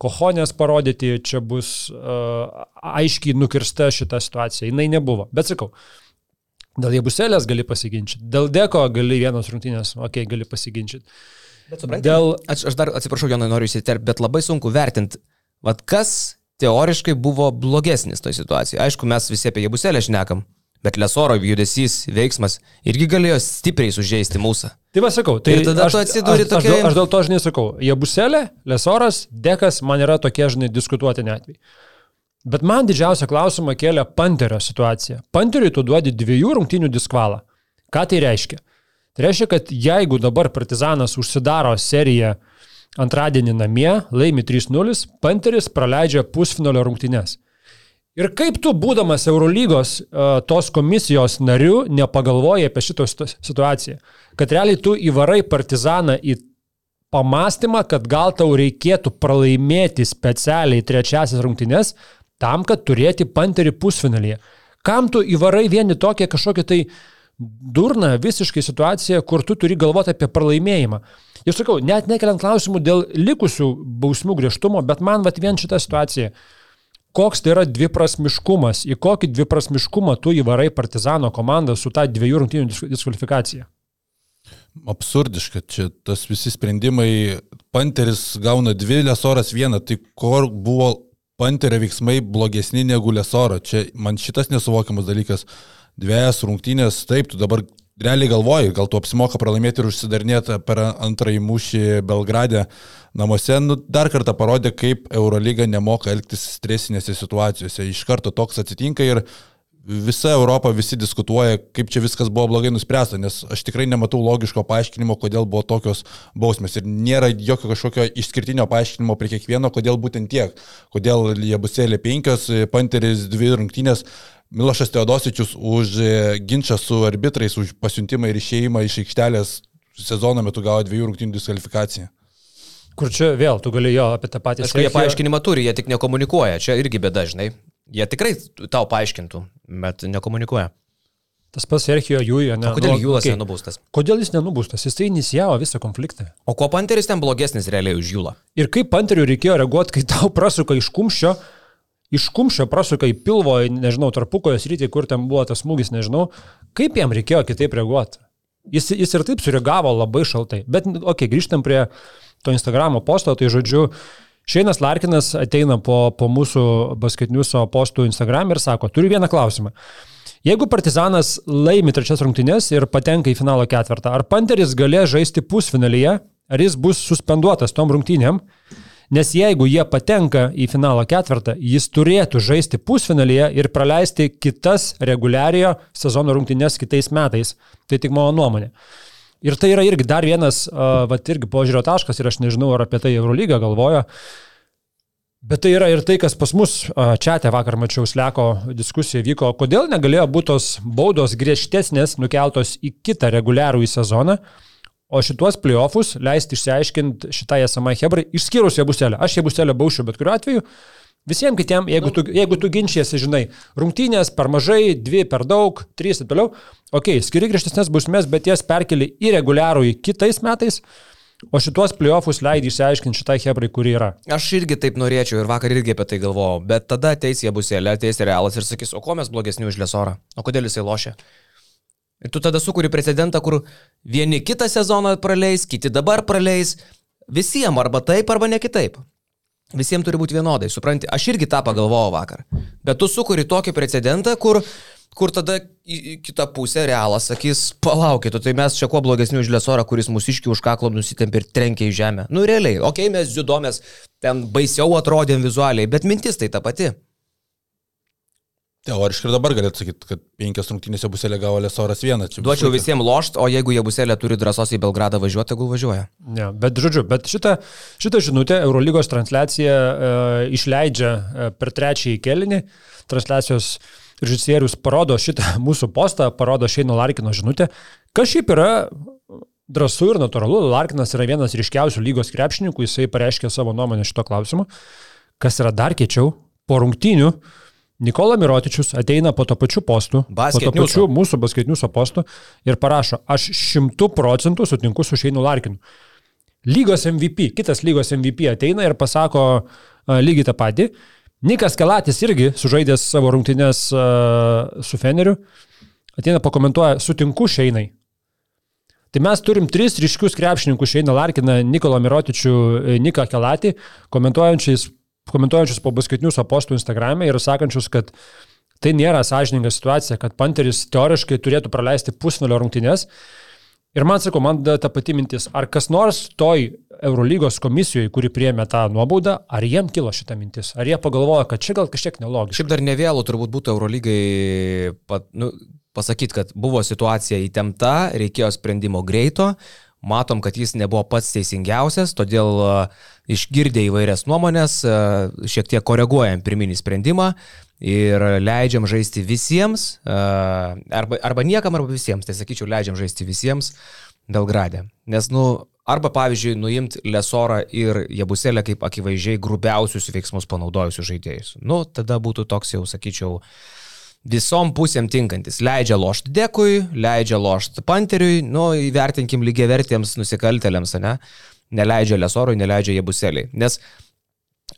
kohonės parodyti, čia bus uh, aiškiai nukirsta šita situacija. Jis nebuvo. Bet sakau, dėl jėbuselės gali pasiginčyti, dėl deko gali vienos rungtynės, okei, okay, gali pasiginčyti. Bet suprantate, Dėl- aš, aš dar atsiprašau, Jonai, noriu įsiterpti, bet labai sunku vertinti, vad kas teoriškai buvo blogesnis toje situacijoje. Aišku, mes visi apie Jebuselę šnekam, bet Lesoro judesys, veiksmas irgi galėjo stipriai sužeisti mūsų. Tai va sakau, tai Ir tada aš, tu atsiduri aš, aš, dėl, aš dėl to žinai sakau, jėbuselė, lesoras, dekas man yra tokie žinai diskutuotini atvejai. Bet man didžiausią klausimą kelia Panterio situacija. Panteriui tu duodi dviejų rungtinių diskvalą. Ką tai reiškia? Tai reiškia, kad jeigu dabar Partizanas užsidaro seriją antradienį namie, laimi 3-0, Panteris praleidžia pusfinalio rungtynes. Ir kaip tu, būdamas Eurolygos uh, tos komisijos nariu, nepagalvoji apie šitą situaciją? Kad realiai tu įvarai Partizaną į pamastymą, kad gal tau reikėtų pralaimėti specialiai trečiasis rungtynes, tam, kad turėti panterį pusfinalyje. Kam tu įvarai vieni tokią kažkokią tai durną visiškai situaciją, kur tu turi galvoti apie pralaimėjimą. Ir sakau, net nekeliant klausimų dėl likusių bausmių griežtumo, bet man vat vien šitą situaciją. Koks tai yra dviprasmiškumas, į kokį dviprasmiškumą tu įvarai partizano komandą su ta dviejų rungtynių diskvalifikacija? Absurdiška, čia tas visi sprendimai, Panteris gauna dvi, Lesoras vieną, tai kur buvo Panterio veiksmai blogesni negu Lesoro. Čia man šitas nesuvokiamas dalykas. Dviejas rungtynės, taip, tu dabar realiai galvoji, gal tu apsimoka pralaimėti ir užsidarnėti per antrąjį mūšį Belgrade namuose, nu, dar kartą parodė, kaip Eurolyga nemoka elgtis stresinėse situacijose. Iš karto toks atsitinka ir visa Europa visi diskutuoja, kaip čia viskas buvo blogai nuspręsta, nes aš tikrai nematau logiško paaiškinimo, kodėl buvo tokios bausmės. Ir nėra jokio kažkokio išskirtinio paaiškinimo prie kiekvieno, kodėl būtent tiek. Kodėl jie busėlė penkios, Panteris dvi rungtynės. Milošas Teodosičius už ginčą su arbitrais, už pasiuntimą ir išėjimą iš aikštelės sezono metu gavo dviejų rungtynių diskvalifikaciją. Kur čia vėl, tu gali jo apie tą patį. Aišku, jie paaiškinimą turi, jie tik nekomunikuoja, čia irgi bėda, žinai. Jie tikrai tau paaiškintų, bet nekomunikuoja. Tas pats Serhijo Jūjo, ne? O kodėl nu, Jūlas okay. nenubūstas? Kodėl jis nenubūstas? Jis tai inicijavo visą konfliktą. O kuo Panteris ten blogesnis realiai už Jūlą? Ir kaip Panteriui reikėjo reaguoti, kai tau prasuka iš kumščio, iš kumščio prasuka į pilvo, nežinau, tarpukojas rytį, kur ten buvo tas smūgis, nežinau, kaip jam reikėjo kitaip reaguoti? Jis, jis ir taip sureagavo labai šaltai. Bet, okei, okay, grįžtam prie to Instagramo posto, tai žodžiu, Šeinas Larkinas ateina po, po mūsų basketniuso postų Instagram ir sako, turiu vieną klausimą. Jeigu Partizanas laimi trečias rungtynės ir patenka į finalo ketvirtą, ar Panteris galės žaisti pusfinalyje, ar jis bus suspenduotas tom rungtynėm? Nes jeigu jie patenka į finalo ketvirtą, jis turėtų žaisti pusfinalyje ir praleisti kitas reguliariojo sezono rungtynės kitais metais. Tai tik mano nuomonė. Ir tai yra irgi dar vienas, uh, va, irgi požiūrio taškas ir aš nežinau, ar apie tai Eurolyga galvoja. Bet tai yra ir tai, kas pas mus čia te vakar mačiau, sleko diskusija vyko, kodėl negalėjo būti tos baudos griežtesnės nukeltos į kitą reguliarų į sezoną, o šituos playoffus leisti išsiaiškinti šitai esamai Hebrai, išskyrus Jebuselę. Aš Jebuselę baušiu bet kuriuo atveju, Visiems kitiems, jeigu tu, jeigu tu ginčiasi, žinai, rungtynės per mažai, dvi per daug, trys ir toliau, okei, okay, skiri griežtesnės bausmės, bet jas perkeli į reguliarų į kitais metais, o šituos playoffus leidai išsiaiškinti šitai hebrai, kuri yra. Aš irgi taip norėčiau ir vakar irgi apie tai galvojau, bet tada ateis jie bus ateis realas ir sakys, o ko mes blogesni už lesorą, o kodėl jisai lošia. Ir tu tada sukuri precedentą, kur vieni kitą sezoną praleis, kiti dabar praleis, visiems arba taip, arba ne kitaip. Visiems turi būti vienodai, supranti, aš irgi tą pagalvojau vakar. Bet tu sukuri tokį precedentą, kur, kur tada į kitą pusę realas sakys, palaukit, tai mes čia kuo blogesnių už lesorą, kuris mūsų iški už kaklą nusitempė ir trenkė į žemę. Nu realiai, okei, okay, mes judomės, ten baisiau atrodėm vizualiai, bet mintis tai ta pati. Teoriškai ir dabar galėtų sakyti, kad penkias rungtynėse buselė gavo Lesoras vieną. Duočiau visiems lošt, o jeigu jie buselė turi drąsos į Belgradą važiuoti, tegul važiuoja. Ne, bet žodžiu, bet šitą, šitą žinutę Eurolygos transliacija e, išleidžia e, per trečiąjį kelinį. Transliacijos režisierius parodo šitą mūsų postą, parodo Šeino Larkino žinutę, kas šiaip yra drąsu ir natūralu. Larkinas yra vienas ryškiausių lygos krepšininkų, jisai pareiškė savo nuomonę šito klausimu. Kas yra dar kečiau, po rungtynių Nikola Mirotičius ateina po to pačiu postu, po to pačiu mūsų basketiniuso postu ir parašo, aš šimtų procentų sutinku su Šeinu Larkinu. Lygos MVP, kitas lygos MVP ateina ir pasako uh, lygiai tą patį. Nikas Kelatis irgi sužaidęs savo rungtynės uh, su Feneriu, ateina pakomentuoja, sutinku Šeinai. Tai mes turim tris ryškius krepšininkus Šeiną Larkiną, Nikolą Mirotičių, e, Niką Kelatį, komentuojančiais komentuojančius po basketinius apostų Instagram'e ir sakančius, kad tai nėra sąžininga situacija, kad Panteris teoriškai turėtų praleisti pusnulio rungtynės. Ir man sako, man ta pati mintis, ar kas nors toj Eurolygos komisijoje, kuri priėmė tą nuobaudą, ar jiem kilo šita mintis, ar jie pagalvojo, kad čia gal kažkiek nelogiška. Šiaip dar ne vėlų turbūt būtų Eurolygai pat, nu, pasakyti, kad buvo situacija įtempta, reikėjo sprendimo greito, matom, kad jis nebuvo pats teisingiausias, todėl a, išgirdę įvairias nuomonės, a, šiek tiek koreguojam pirminį sprendimą ir leidžiam žaisti visiems, a, arba, arba niekam, arba visiems, tai sakyčiau, leidžiam žaisti visiems Belgrade. Nes, nu, arba pavyzdžiui, nuimti Lesorą ir Jebuselę kaip akivaizdžiai grubiausius veiksmus panaudojusius žaidėjus. Nu, tada būtų toks jau, sakyčiau, visom pusėm tinkantis. Leidžia lošti dekui, leidžia lošti panteriui, nu, įvertinkim lygiai vertiems nusikaltelėms, ne? Neleidžia Lesorui, neleidžia Jebuseliai. Nes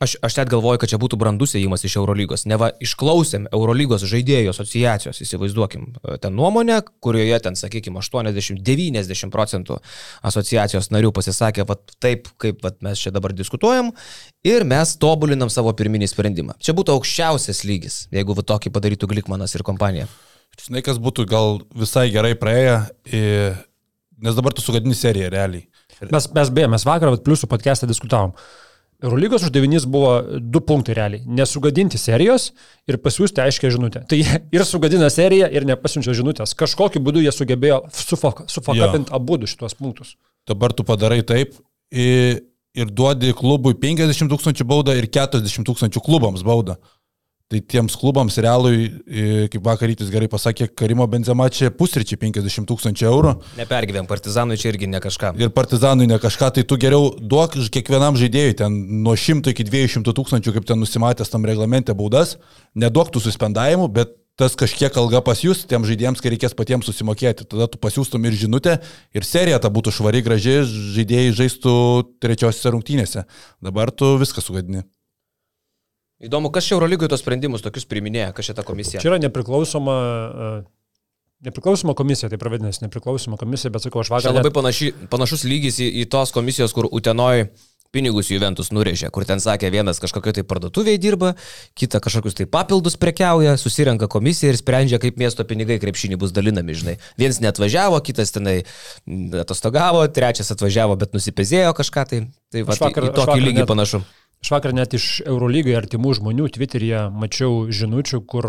Aš, aš net galvoju, kad čia būtų brandus įėjimas iš Eurolygos. Neva išklausėm Eurolygos žaidėjų asociacijos, įsivaizduokim, e, ten nuomonę, kurioje ten, sakykime, 80-90 procentų asociacijos narių pasisakė, va taip, kaip vat, mes čia dabar diskutuojam, ir mes tobulinam savo pirminį sprendimą. Čia būtų aukščiausias lygis, jeigu va tokį padarytų Glikmanas ir kompanija. Žinai, kas būtų gal visai gerai praėję, nes dabar tu sugadini seriją realiai. Mes, mes beje, mes vakar vat, pliusų podcast'ą diskutavom. Eurolygos uždavinys buvo du punktai realiai. Nesugadinti serijos ir pasiūsti aiškę žinutę. Tai ir sugadina seriją, ir nepasiunčia žinutės. Kažkokiu būdu jie sugebėjo sufakapinti abu šitos punktus. Dabar tu padarai taip i- ir duodi klubui 50 tūkstančių baudą ir 40 tūkstančių klubams baudą. Tai tiems klubams realui, i, kaip vakar rytis gerai pasakė, Karimo Benzema čia pusryčiai 50 tūkstančių eurų. Nepergyvėm, partizanui čia irgi ne kažką. ir partizanui ne kažką, tai tu geriau duok kiekvienam žaidėjui ten nuo 100 iki 200 tūkstančių, kaip ten nusimatęs tam reglamente baudas, neduok tų suspendavimų, bet tas kažkiek alga pas jūs, tiem žaidėjams, kai reikės patiems susimokėti. Tada tu pasiūstum ir žinutę, ir serija ta būtų švari, graži, žaidėjai žaistų trečiosiose rungtynėse. Dabar tu viską sugadini. Įdomu, kas čia Eurolygoje tos sprendimus tokius priminėja, kas čia ta komisija. Čia yra nepriklausoma, e, nepriklausoma komisija, tai pravadinasi nepriklausoma komisija, bet sakau, aš Čia vakar... labai net- panaši, panašus lygis į, į tos komisijos, kur Utenoj pinigus Juventus nurėžė, kur ten sakė, vienas kažkokio tai parduotuvėje dirba, kita kažkokius tai papildus prekiauja, susirenka komisija ir sprendžia, kaip miesto pinigai krepšinį bus dalinami, žinai. Vienas netvažiavo, kitas tenai mm, atostogavo, trečias atvažiavo, bet nusipezėjo kažką tai. Tai va, vakar- į tokį lygį net- panašu. Aš vakar net iš Eurolygai artimų žmonių Twitter'yje mačiau žinučių, kur,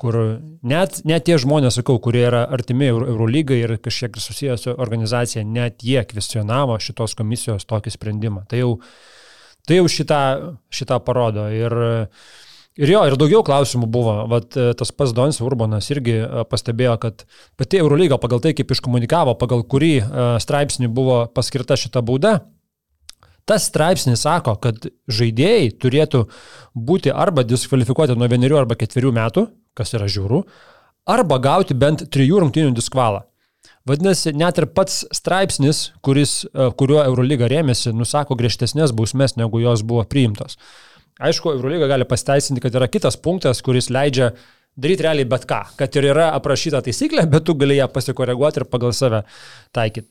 kur net, net tie žmonės, sakau, kurie yra artimi Euro- Eurolygai ir kažkiek ir susijęs su organizacija, net jie kvestionavo šitos komisijos tokį sprendimą. Tai jau, tai jau šitą, šitą parodo. Ir, ir jo, ir daugiau klausimų buvo. Vat e, tas pats Donis Urbanas irgi e, pastebėjo, kad pati Eurolyga pagal tai, kaip iškomunikavo, pagal kurį e, straipsnį buvo paskirta šita bauda, Tas straipsnis sako, kad žaidėjai turėtų būti arba diskvalifikuoti nuo vienerių arba ketverių metų, kas yra žiūrų, arba gauti bent trijų rungtynių diskvalą. Vadinasi, net ir pats straipsnis, kuris, e, kuriuo Eurolyga rėmėsi, nusako griežtesnės bausmės, negu jos buvo priimtos. Aišku, Eurolyga gali pasteisinti, kad yra kitas punktas, kuris leidžia daryti realiai bet ką, kad ir yra aprašyta taisyklė, bet tu gali ją pasikoreguoti ir pagal save taikyti.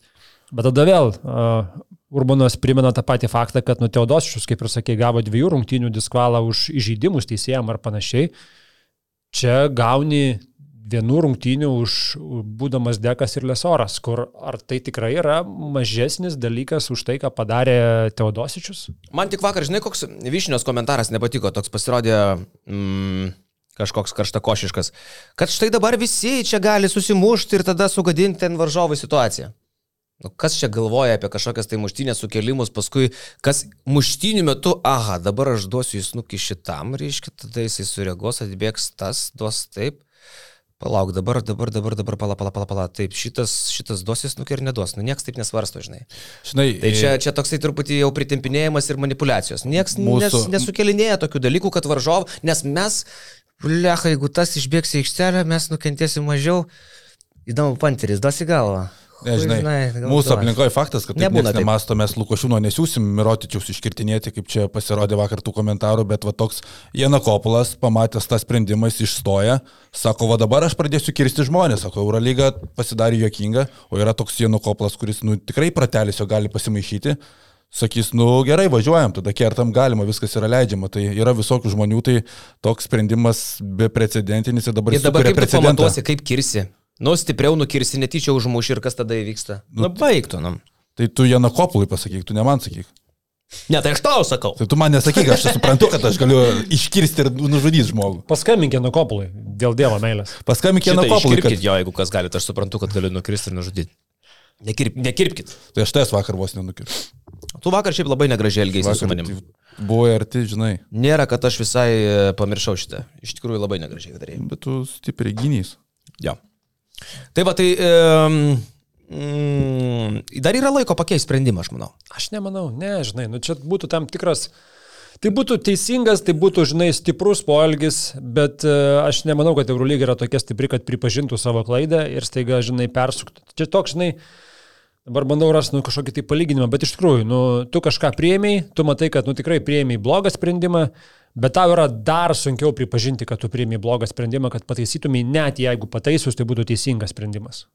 Bet tada vėl uh, Urbanas primena tą patį faktą, kad nu Teodosičius, kaip ir sakė, gavo dviejų rungtynių diskvalą už įžeidimus teisėjam ar panašiai. Čia gauni vienų rungtynių už būdamas Dekas ir Lesoras, kur ar tai tikrai yra mažesnis dalykas už tai, ką padarė Teodosičius? Man tik vakar, žinai, koks Vyšnios komentaras nepatiko, toks pasirodė mm, kažkoks karštakošiškas, kad štai dabar visi čia gali susimušti ir tada sugadinti ten varžovų situaciją. Nu, kas čia galvoja apie kažkokias tai muštinės sukelimus, paskui kas muštinių metu, aha, dabar aš duosiu į snukį šitam, reiškia, tada jisai sureagos, atbėgs tas, duos taip. Palauk, dabar, dabar, dabar, dabar, pala, pala, pala, pala. Taip, šitas, šitas duos į snukį ir neduos. Nu, niekas taip nesvarsto, žinai. Žinai, Tai čia, čia toksai truputį jau pritempinėjimas ir manipulacijos. Niekas Mūsų- nes, nesukelinėja tokių dalykų, kad varžov, nes mes, blecha, jeigu tas išbėgs į aikštelę, mes nukentėsim mažiau. Įdomu, panteris, duosi galvą. Ne, žinai, mūsų aplinkoje faktas, kad Nebūna taip. nemasto, mes Lukošiūno nesiūsim Mirotičiaus iškirtinėti, kaip čia pasirodė vakar tų komentarų, bet va toks Janakopulas, pamatęs tą sprendimą, jis išstoja, sako, va dabar aš pradėsiu kirsti žmonės, sako, Eurolyga pasidarė juokinga, o yra toks Janakopulas, kuris, nu, tikrai pratelis jo gali pasimaišyti. Sakys, nu gerai, važiuojam, tada kertam galima, viskas yra leidžiama. Tai yra visokių žmonių, tai toks sprendimas beprecedentinis ir dabar Ir jis dabar sukuria kaip tu precedentą. pamatuosi, kaip kirsi. Nu, stipriau nukirsi, netyčia užmuši ir kas tada įvyksta. Nu, baigtų, nu. Tai tu Janakopului pasakyk, tu ne man sakyk. Ne, tai aš tau sakau. Tai tu man nesakyk, aš suprantu, kad aš galiu iškirsti ir nužudyti žmogų. Paskambinkė nuo kopulai, dėl Dievo meilės. Paskambink Janakopului, kad... Jo, jeigu kas galite, aš suprantu, kad galiu nukristi ir nužudyti. Nekirp, nekirpkit. Tai aš ties vakar vos nenukirsiu. Tu vakar šiaip labai negražiai elgėsi su manim. tai buvo arti, žinai, Nėra, kad aš visai e, pamiršau šitą. Iš tikrųjų labai negražiai darėjai. bet tu stipriai gynys. Jo. Tai va, tai... Um, mm, dar yra laiko pakeisti sprendimą, aš manau. Aš nemanau, ne, žinai, nu čia būtų tam tikras, tai būtų teisingas, tai būtų, žinai, stiprus poelgis, bet uh, aš nemanau, kad Eurolyga yra tokia stipri, kad pripažintų savo klaidą ir staiga, žinai, persuktų. Čia toks, žinai, dabar bandau rasti nu, kažkokį tai palyginimą, bet iš tikrųjų, nu, tu kažką priemiai, tu matai, kad, nu, tikrai priemiai blogą sprendimą, bet tau yra dar sunkiau pripažinti, kad tu priemiai blogą sprendimą, kad pataisytumai, net jeigu pataisius, tai būtų teisingas sprendimas.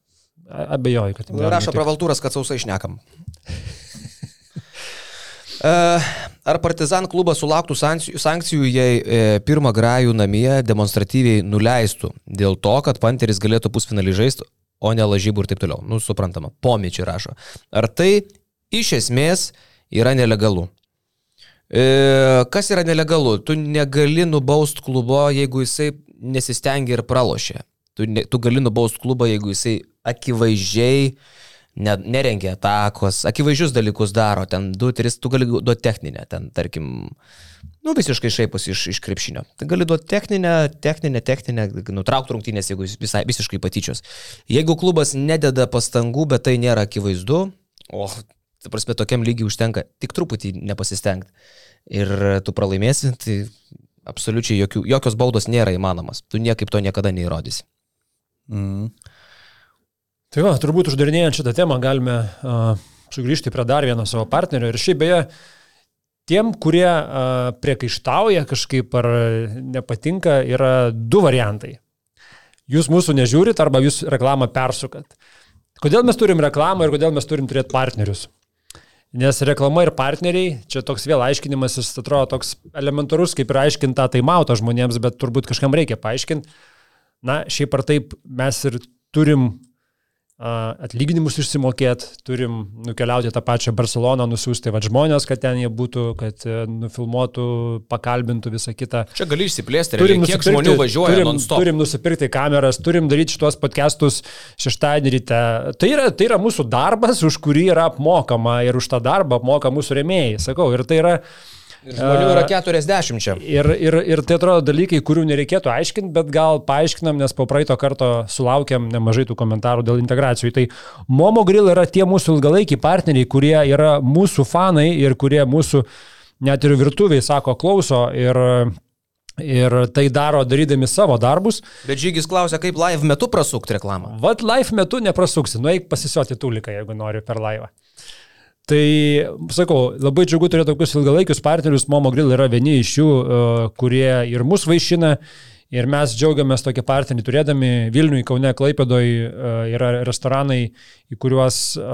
Abejoju, kad gali Rašo pravaltūras, kad sausai išnekam. E, Ar Partizan klubas sulauktų sankcijų, jei e, pirmą grajų namie demonstratyviai nuleistų dėl to, kad Panteris galėtų pusfinalį žaisti, o ne lažybų ir taip toliau. Nu, suprantama, pomičiai rašo. Ar tai iš esmės yra nelegalu? E, kas yra nelegalu? Tu negali nubaust klubo, jeigu jisai nesistengia ir pralošia. Tu, ne, tu gali nubaust klubą, jeigu jisai akivaizdžiai ne, nerengia atakos, akivaizdžius dalykus daro, ten 2-3, tu gali duoti techninę, ten tarkim, nu visiškai šaipus iš, iš krepšinio. Tai gali duoti techninę, techninę, techninę, nutraukti rungtynės, jeigu visai, visiškai patyčios. Jeigu klubas nededa pastangų, bet tai nėra akivaizdu, o, ta prasme, tokiam lygiai užtenka tik truputį nepasistengti ir tu pralaimėsi, tai absoliučiai jokių, jokios baudos nėra įmanomas. Tu niekaip to niekada neįrodysi. Mm. Tai va, turbūt uždarinėjant šitą temą galime uh, sugrįžti prie dar vieno savo partnerio. Ir šiaip beje, tiem, kurie uh, priekaištauja kažkaip ar nepatinka, yra du variantai. Jūs mūsų nežiūrit arba jūs reklamą persukat. Kodėl mes turim reklamą ir kodėl mes turim turėti partnerius? Nes reklama ir partneriai, čia toks vėl aiškinimas, jis atrodo toks elementarus, kaip ir aiškinta tai mauto žmonėms, bet turbūt kažkam reikia paaiškinti. Na, šiaip ar taip mes ir turim atlyginimus išsimokėti, turim nukeliauti tą pačią Barceloną, nusiųsti va žmonės, kad ten jie būtų, kad e, nufilmuotų, pakalbintų visą kitą. Čia gali išsiplėsti, realiai, kiek žmonių važiuoja turim, non-stop. turim nusipirkti kameras, turim daryti šitos podcastus šeštadienį ryte. Tai yra, tai yra mūsų darbas, už kurį yra apmokama ir už tą darbą apmoka mūsų remėjai. Sakau, ir tai yra... Ir žmonių yra 40 čia. Ir, ir, ir tai atrodo dalykai, kurių nereikėtų aiškinti, bet gal paaiškinam, nes po praeito karto sulaukėm nemažai tų komentarų dėl integracijų. Tai Momo Grill yra tie mūsų ilgalaikiai partneriai, kurie yra mūsų fanai ir kurie mūsų net ir virtuviai sako klauso ir, ir tai daro darydami savo darbus. Bet Žygis klausia, kaip live metu prasukti reklamą. Vat live metu neprasuksi, nueik pasisioti tuliką, jeigu nori per laivą. Tai, sakau, labai džiugu turėti tokius ilgalaikius partnerius, Momo Grill yra vieni iš jų, e, kurie ir mus vaišina, ir mes džiaugiamės tokį partnerį turėdami Vilniui, Kaune, Klaipėdoje yra restoranai, į kuriuos e,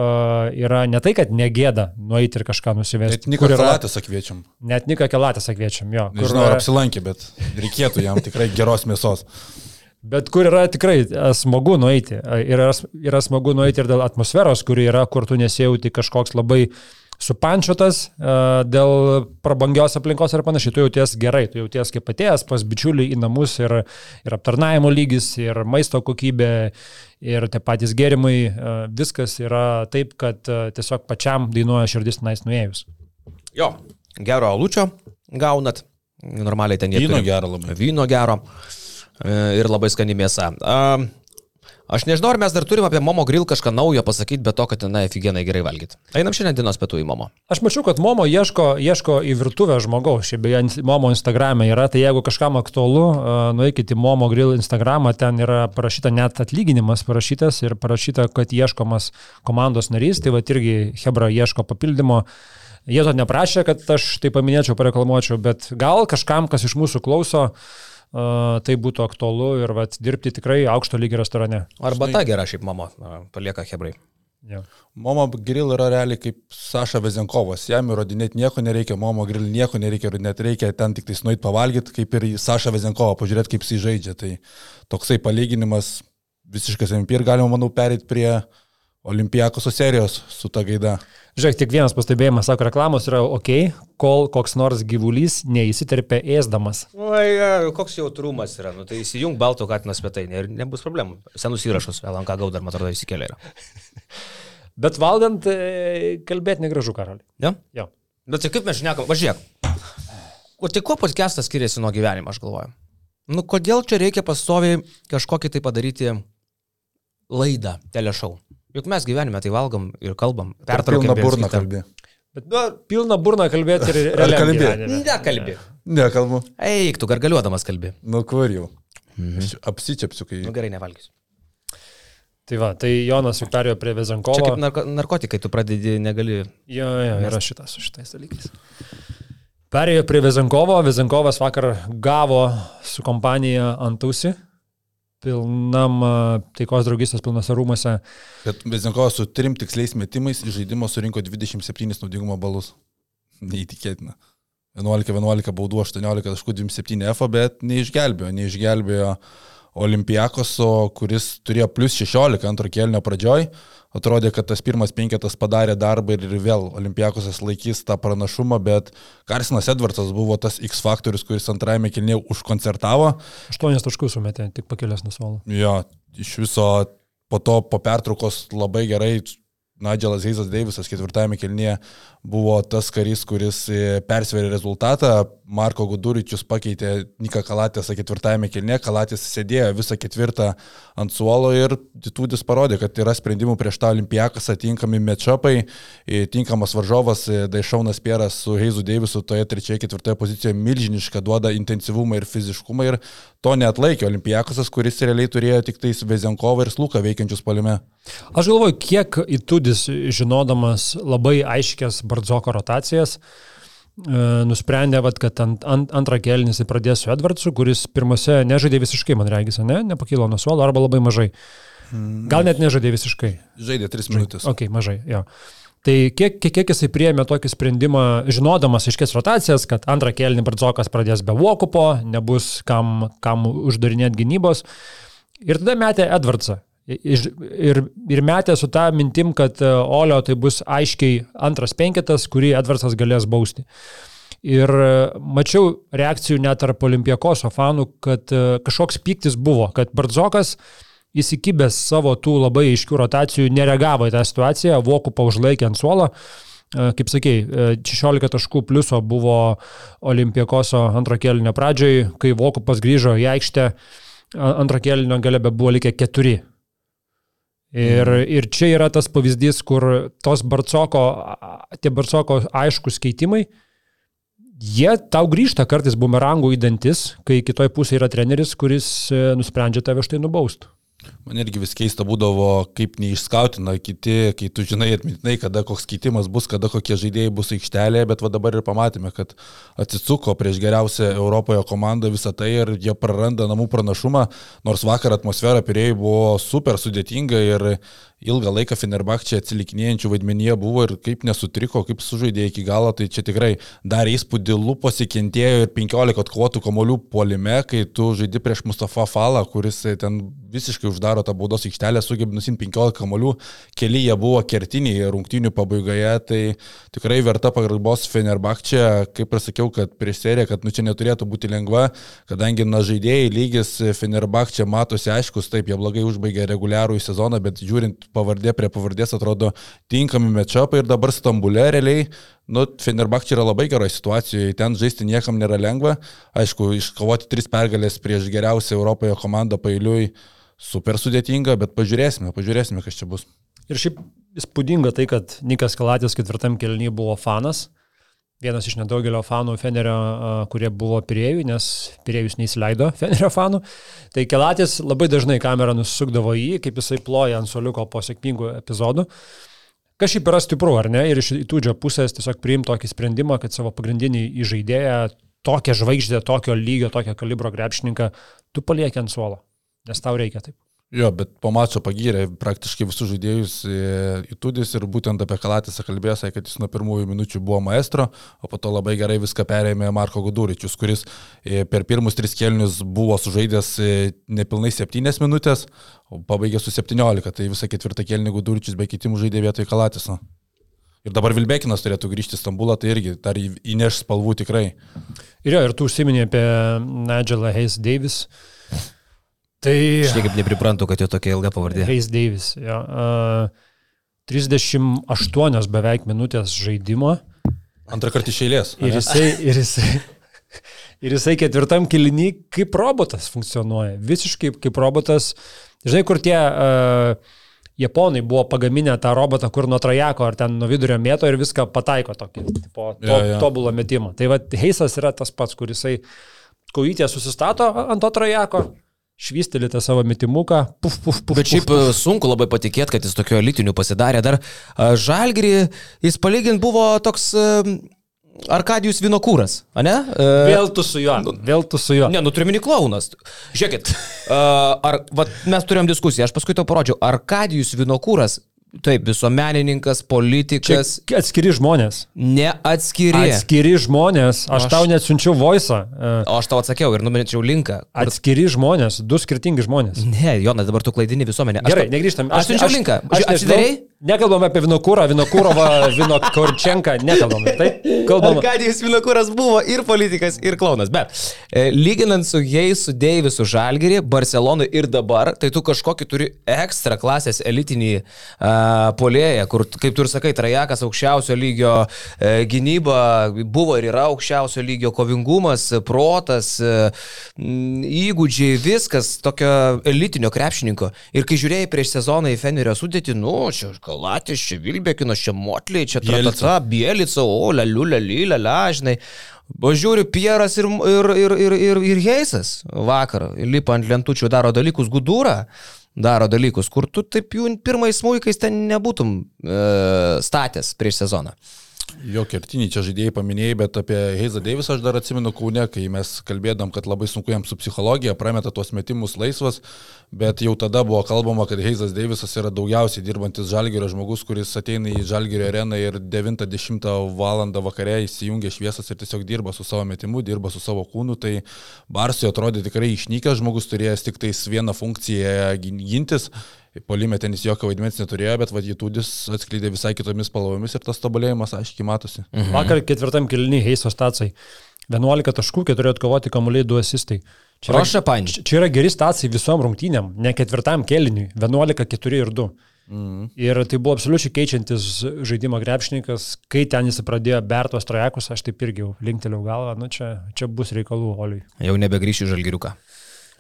yra ne tai, kad negėda nueiti ir kažką nusivesti. Net Niką kur yra- Kalatės kviečiam. Net Nika Kelatės kviečiam, jo. kur Nežinau, ar yra- apsilankė, bet reikėtų jam tikrai geros mėsos. Bet kur yra tikrai e, smagu nueiti. E, Yra, yra smagu nueiti ir dėl atmosferos, kuri yra, kur tu nesijauti kažkoks labai supančiotas e, dėl prabangios aplinkos ir panašiai. Tu jauties gerai, tu jauties kaip atėjęs pas bičiulį į namus ir, ir aptarnaimo lygis, ir maisto kokybė, ir tie patys gėrimai. Viskas yra taip, kad tiesiog pačiam dainuoja širdis tenais nuėjus. Jo, gero alučio gaunat. Normaliai ten jie Vyno turi- gero labai. Vyno gero. E, Ir labai skani mėsa. Aš nežinau, ar mes dar turim apie Momo Grill kažką naujo pasakyti, bet to, kad ten aфиgenai gerai valgyti. Einam šiandien dienos pietų į Momo. Aš mačiau, kad Momo ieško, ieško į virtuvę žmogaus. Šiaip beje, Momo Instagram'e yra, tai jeigu kažkam aktualu, a, nueikite į Momo Grill Instagram'ą, ten yra parašyta net atlyginimas parašytas ir parašyta, kad ieškomas komandos narys, tai va irgi Hebra ieško papildymo. Jie to neprašė, kad aš tai paminėčiau, pareklamuočiau, bet gal kažkam, kas iš mūsų klauso, a, tai būtų aktualu ir vat, dirbti tikrai aukšto lygio restorane. Arba ta gera šiaip Momo, a, palieka Hebrai. Ja. Momo grill yra realiai kaip Saša Vezenkovas. Jam įrodinėti nieko nereikia, Momo grill nieko nereikia, ir net reikia ten tik tai nueit pavalgyti, kaip ir į Sašą Vezenkovą, pažiūrėti, kaip jis žaidžia. Tai toksai palyginimas visiškas MP ir galima, manau, perėti prie Olimpijakoso serijos su ta gaida. Žiūrėk, tik vienas pastebėjimas, sako, reklamos yra ok, kol koks nors gyvulys neįsiterpia ėsdamas. Oi, koks jautrumas yra, nu tai įsijung balto katinas svetainė ir nebus problemų. Senus įrašus, LNK gau dar, man atrodo, įsikėlė yra. Bet valgant, e, kalbėti negražu, karaliai. Ja? Jo. Bet tai kaip mes šnekam, važiuok. O tai kuo podcastas skiriasi nuo gyvenimo, aš galvoju? Nu, kodėl čia reikia pastoviai kažkokį tai padaryti laidą, telešau? Juk mes gyvenime tai valgom ir kalbam. Pertraukiam burną kalbė. Bet nu, pilna burna kalbėti ir realiai. kalbėt? Nekalbi. Nekalbu. Eik, tu gargaliuodamas kalbi. Nu kur jau. Aš apsičiapsiu, kai... Nu gerai, nevalgysiu. Tai va, tai Jonas jau perėjo prie Vezankovo. Čia kaip narko narkotikai, tu pradedi, negali. Jo, jo, yra šitas su šitais dalykais. Perėjo prie Vezankovo, Vezankovas vakar gavo su kompanija Antusi, pilnam taikos draugystės pilnose rūmose. Bet Vezinkovas su trim tiksliais metimais iš žaidimo surinko 27 naudingumo balus. Neįtikėtina. 11-11 baudų, 18 taškų 27 F, bet neišgelbėjo, neišgelbėjo Olimpiakoso, kuris turėjo plus 16 antro kelnio pradžioj. Atrodė, kad tas pirmas penketas padarė darbą ir vėl Olimpiakosas laikys tą pranašumą, bet Karsinas Edvardsas buvo tas X faktorius, kuris antrajame kelnėje užkoncertavo. 8 taškus sumetė, tik pakėlęs nuo suolo. Jo, iš viso po to po pertraukos labai gerai Nigelas Heizas Deivisas ketvirtajame kelnyje buvo tas karys, kuris e, persverė rezultatą. Marko Guduričius pakeitė Nika Kalatėsą ketvirtajame kelnyje. Kalatės sėdėjo visą ketvirtą ant suolo ir Ditūdis parodė, kad yra sprendimų prieš tą olimpijakas atinkami matchupai. e, Tinkamas varžovas e, Daišaunas Pieras su Heizu Deivisu toje trečioje, ketvirtoje pozicijoje milžinišką duoda intensyvumą ir fiziškumą ir to neatlaikė olimpijakasas, kuris realiai turėjo tik tais Vezenkovą ir Sluką veikiančius palime. Aš galvoju, kiek įtudis, žinodamas labai aiškias Bardzoko rotacijas, e, nusprendė, vat, kad ant, ant, antrą kelnį jis pradės su Edvardsu, kuris pirmose nežaidė visiškai, man regis, ne, nepakilo nuo suolo arba labai mažai. Gal net nežaidė visiškai. Žaidė 3 minutės. Ok, mažai, jo. Tai kiek, kiek, kiek jisai priėmė tokį sprendimą, žinodamas iškės rotacijas, kad antrą kelnį Bardzokas pradės be Vokupo, nebus kam, kam uždarinėti gynybos. Ir tada metė Edvardsą. Ir, ir, ir metė su tą mintim, kad e, Olio tai bus aiškiai antras penketas, kurį Edvardsas galės bausti. Ir e, mačiau reakcijų net tarp Olimpijakoso fanų, kad e, kažkoks piktis buvo, kad Bardzokas įsikibęs savo tų labai aiškių rotacijų nereagavo į tą situaciją, Vokupą užlaikė ant suolo. Kaip e, 16 taškų pliuso buvo Olimpijakoso antro kelnio pradžioj, kai Vokupas grįžo į aikštę, antro kelnio gale be buvo likę keturi. Ir, ir čia yra tas pavyzdys, kur tos Barcoko, tie Barcoko aiškus keitimai, jie tau grįžta kartais bumerangų į dantis, kai kitoj pusėje yra treneris, kuris e, nusprendžia tave štai nubaust. Man irgi vis keista būdavo, kaip neišskautina kiti, kai tu žinai atmintinai, kada koks keitimas bus, kada kokie žaidėjai bus aikštelėje, bet va dabar ir pamatėme, kad atsisuko prieš geriausią Europoje komandą visą tai ir jie praranda namų pranašumą, nors vakar atmosfera pirėjai buvo super sudėtinga ir ilgą laiką Fenerbahčia atsilikinėjančių vaidmenyje buvo ir kaip nesutriko, kaip sužaidė iki galo, tai čia tikrai dar įspūdį lūpos įkentėjo ir 15 atkovotų komolių puolime, kai tu žaidi prieš Mustafa Falą, kuris ten visiškai uždaro tą baudos aikštelę, sugebė nusimti 15 kamolių, keli jie buvo kertiniai rungtynių pabaigoje, tai tikrai verta pagarbos Fenerbahčia, kaip ir sakiau, kad prieš seriją, kad nu čia neturėtų būti lengva, kadangi na žaidėjai lygis Fenerbahčia matosi aiškus, taip, jie blogai užbaigė reguliarų į sezoną, bet žiūrint pavardė prie pavardės atrodo tinkami mečapai ir dabar Stambule realiai Nu, Fenerbahčia yra labai geroje situacijoje, ten žaisti niekam nėra lengva. Aišku, iškovoti tris pergalės prieš geriausią Europoje komandą pailiui super sudėtinga, bet pažiūrėsime, pažiūrėsime, kas čia bus. Ir šiaip įspūdinga tai, kad Nikas Kalatės ketvirtam kelnyje buvo fanas. Vienas iš nedaugelio fanų Fenerio, kurie buvo Pirėjų, nes Pirėjus neįsileido Fenerio fanų. Tai Kelatės labai dažnai kamera nusukdavo į jį, kaip jisai ploja ant soliuko po sėkmingų epizodų. Kas šiaip yra stipru, ar ne? Ir iš įtūdžio pusės tiesiog priimti tokį sprendimą, kad savo pagrindinį įžaidėją, tokią žvaigždę, tokio lygio, tokio kalibro krepšininką, tu palieki ant suolo. Nes tau reikia taip. Jo, bet po mačo pagyrė praktiškai visus žaidėjus į Tudis ir būtent apie Kalatisą kalbėjo, sakė, kad jis nuo pirmųjų minučių buvo maestro, o po to labai gerai viską perėmė Marko Guduričius, kuris e, per pirmus tris kelnius buvo sužaidęs e, nepilnai 7 minutės, o pabaigė su 17, tai visą ketvirtą kelnį Guduričius be kitimų žaidė vietoj Kalatiso. Ir dabar Vilbekinas turėtų grįžti į Stambulą, tai irgi dar įneš spalvų tikrai. Ir jo, ir tu užsiminė apie Nigelą Hayes Davis. Tai... Aš niekaip nepriprantu, kad jo tokia ilga pavardė. Hayes Davis, jo. Uh, 38 beveik minutės žaidimo. Antrą kartą iš eilės. Ir jisai, ir jisai, ir jisai ketvirtam kilinį kaip robotas funkcionuoja. Visiškai kaip robotas. Žinai, kur tie uh, japonai buvo pagaminę tą robotą, kur nuo trajako ar ten nuo vidurio mėto ir viską pataiko tokį, tipo, to, ja, ja. tobulą metimą. Tai va, Heisas yra tas pats, kuris kojytė susistato ant to trajako, švystelite savo metimuką, puf, puf, puf. Bet šiaip puf, puf. sunku labai patikėti, kad jis tokio elitinių pasidarė. Dar Žalgirį jis palygint buvo toks Arkadijus Vinokūras, ne? Vėl tu su juo. Nu, vėl tu su juo. Ne, nu turiu mini klaunas. Žiūrėkit, ar, va, mes turėjom diskusiją, aš paskui to parodžiau. Arkadijus Vinokūras Taip, visuomenininkas, politikas. Čia atskiri žmonės. Ne atskiri. Atskiri žmonės. Aš, aš tau net siunčiau voice. O aš tau atsakiau ir numečiau linką. Kur... Atskiri žmonės, du skirtingi žmonės. Ne, Jonas, dabar tu klaidini visuomenę. Aš Gerai, negrįžtam. Aš, aš siunčiau aš, linką. Aš, Atsidarai? Nekalbam apie Vinokūrą, Vinokūrovą, Vinokorčenką, nekalbam. Taip, kalbam. Arkadijus Vinokūras buvo ir politikas, ir klaunas. Bet e, lyginant su jais, su Deivisu Žalgirį, Barcelonui ir dabar, tai tu kažkokį turi ekstra klasės elitinį uh, polėje, kur, kaip tu ir sakai, Trajakas aukščiausio lygio e, gynyba, buvo ir yra aukščiausio lygio kovingumas, protas, e, įgūdžiai, viskas tokio elitinio krepšininko. Ir kai žiūrėjai prieš sezoną į Fenerio sudėtį, nu, čia Kalatis, čia Vilbekinas, čia Motliai, čia Tratata, Bielica, o, laliu, laliu, O žiūri, Pieras ir, ir, ir, ir, ir, ir Heisas vakar, lipa ant lentučių, daro dalykus, gudūrą daro dalykus, kur tu taip jų pirmais smūkais ten nebūtum e, statęs prieš sezoną. Jo kertiniai čia žaidėjai paminėjai, bet apie Heizą Deivisą aš dar atsimenu Kaune, kai mes kalbėdam, kad labai sunku jam su psichologija, prameta tuos metimus laisvas, bet jau tada buvo kalbama, kad Heizas Deivisas yra daugiausiai dirbantis žalgerio žmogus, kuris ateina į žalgerio areną ir 9-10 val. vakare įsijungia šviesas ir tiesiog dirba su savo metimu, dirba su savo kūnu, tai Barsui atrodė tikrai išnykęs žmogus, turėjęs tik tais vieną funkciją gintis Polime ten jis jokio vaidmens neturėjo, bet Vaditudis atskleidė visai kitomis spalvomis ir tas tobulėjimas aiškiai matosi. Mhm. Vakar ketvirtam kilniui Heiso stacijai. 11 taškų, 4 atkovoti kamuoliai, 2 asistai. Čia yra, Roša Panč. Čia yra geri stacijai visom rungtynėm, ne ketvirtam keliniui. 11, 4 ir 2. Mhm. Ir tai buvo absoliučiai keičiantis žaidimo krepšininkas, kai ten jis pradėjo bertos trajekus, aš taip irgi linktelėjau galvą, nu čia, čia bus reikalų Oliui. Jau nebegrįšiu žalgiriuką.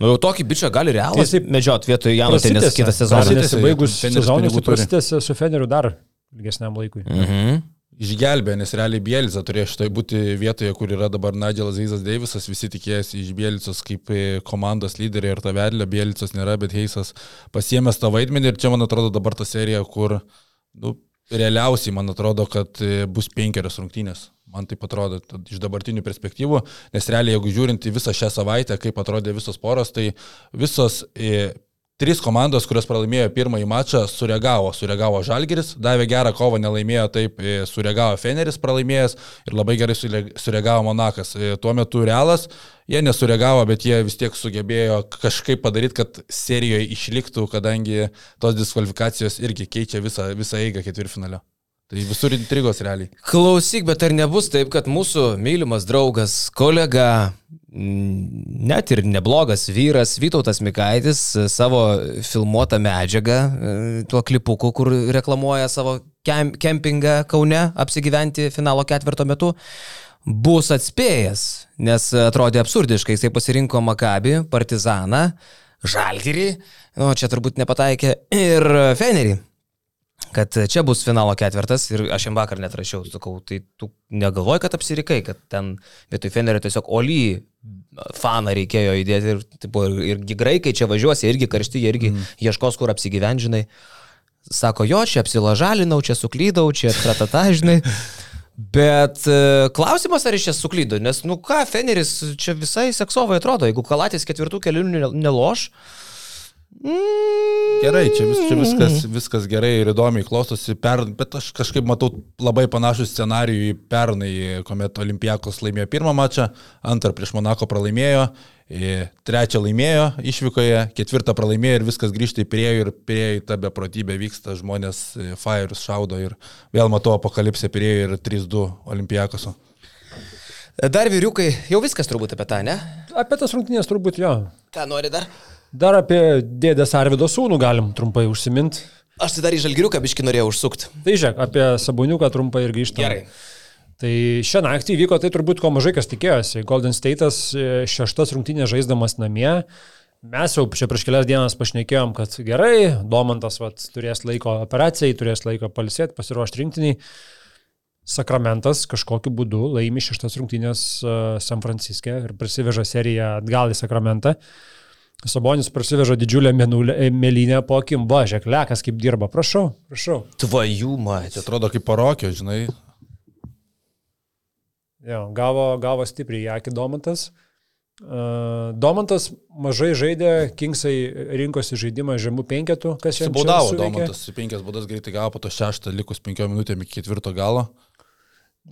Nu, jau tokį bičią gali realas tai medžiot vietoj Jano Tenis kitą sezoną. Nesibaigus sezonui, tai prasitęsė su Feneriu dar ilgesniam laikui. Mhm. Išgelbė, nes realiai Bielica turėjo šitoj būti vietoje, kur yra dabar Nigelas Heisas Davisas, visi tikėjasi iš Bielicos kaip komandos lyderį ir ta vedlė, Bielicos nėra, bet Heisas pasiemęs tą vaidmenį ir čia man atrodo dabar ta serija, kur nu, realiausiai man atrodo, kad bus penkerios rungtynės. Man tai atrodo iš dabartinių perspektyvų, nes realiai jeigu žiūrint į visą šią savaitę, kaip atrodė visos poros, tai visos e, Trys komandos, kurios pralaimėjo pirmąjį mačą, sureagavo. Sureagavo Žalgiris, davė gerą kovą, nelaimėjo taip, e, sureagavo Feneris pralaimėjęs ir labai gerai sureagavo Monakas. E, tuo metu Realas, jie nesureagavo, bet jie vis tiek sugebėjo kažkaip padaryti, kad serijoje išliktų, kadangi tos diskvalifikacijos irgi keičia visą, visą eigą ketvirtfinalio. Tai visur intrigos realiai. Klausyk, bet ar nebus taip, kad mūsų mylimas draugas, kolega, net ir neblogas vyras Vytautas Mikaitis savo filmuotą medžiagą, e, tuo klipuku, kur reklamuoja savo kempingą Kaune apsigyventi finalo ketvirto metu, bus atspėjęs, nes atrodė absurdiškai, jisai pasirinko Makabį, Partizaną, Žalgirį, o čia turbūt nepataikė ir Fenerį kad čia bus finalo ketvirtas ir aš jam vakar net rašiau, sakau, tai tu negalvoji, kad apsirikai, kad ten vietoj Fenerio tiesiog Oli faną reikėjo įdėti ir, tipo, ir, irgi graikai čia važiuosi, irgi karšti, irgi mm. ieškos, kur apsigyvendžinai. Sako, jo, čia apsilažalinau, čia suklydau, čia tratata, žinai. Bet e, klausimas, ar iš čia suklydo, nes, nu ką, Feneris čia visai seksovai atrodo, jeigu Kalatis ketvirtų kelių neloš, Gerai, čia, vis, čia viskas, viskas gerai ir įdomiai klostosi, per, bet aš kažkaip matau labai panašų scenarijų į pernai, kuomet Olimpijakos laimėjo pirmą mačą, antrą prieš Monako pralaimėjo, trečią laimėjo išvykoje, ketvirtą pralaimėjo ir viskas grįžta į priejų ir priejų ta beprotybė vyksta, žmonės Fire'us šaudo ir vėl matau apokalipsę priejų ir 3-2 Olimpijakoso. Dar vyriukai, jau viskas turbūt apie tą, ne? Apie tas rungtynės turbūt jo. Ką nori dar? Dar apie dėdės Arvido sūnų galim trumpai užsiminti. Aš tai dar į žalgiriuką biški norėjau užsukti. Tai žiūrėk, apie Saboniuką trumpai ir grįžtame. Gerai. Tai šią naktį vyko tai turbūt ko mažai kas tikėjosi. Golden State'as e, šeštas rungtynės žaisdamas namie. Mes jau čia prieš kelias dienas pašnekėjom, kad gerai, Domantas vat, turės laiko operacijai, turės laiko palisėti, pasiruošti rinktiniai. Sakramentas kažkokiu būdu laimi šeštas rungtynės San Franciske ir prasiveža seriją atgal į Sakramentą. Sabonis prasiveža didžiulę menulę, mėlynę po akim, va, žiūrėk, lekas kaip dirba, prašau, prašau. Tvajų, matė. Atrodo kaip parokio, žinai. Jo, gavo, gavo stipriai į akį Domantas. Uh, Domantas mažai žaidė, Kingsai rinkosi žaidimą žemų penketų, kas čia buvo. Baudavo Domantas, penkias baudas greitai gavo, po to šeštą likus penkiom minutėm iki ketvirto galo.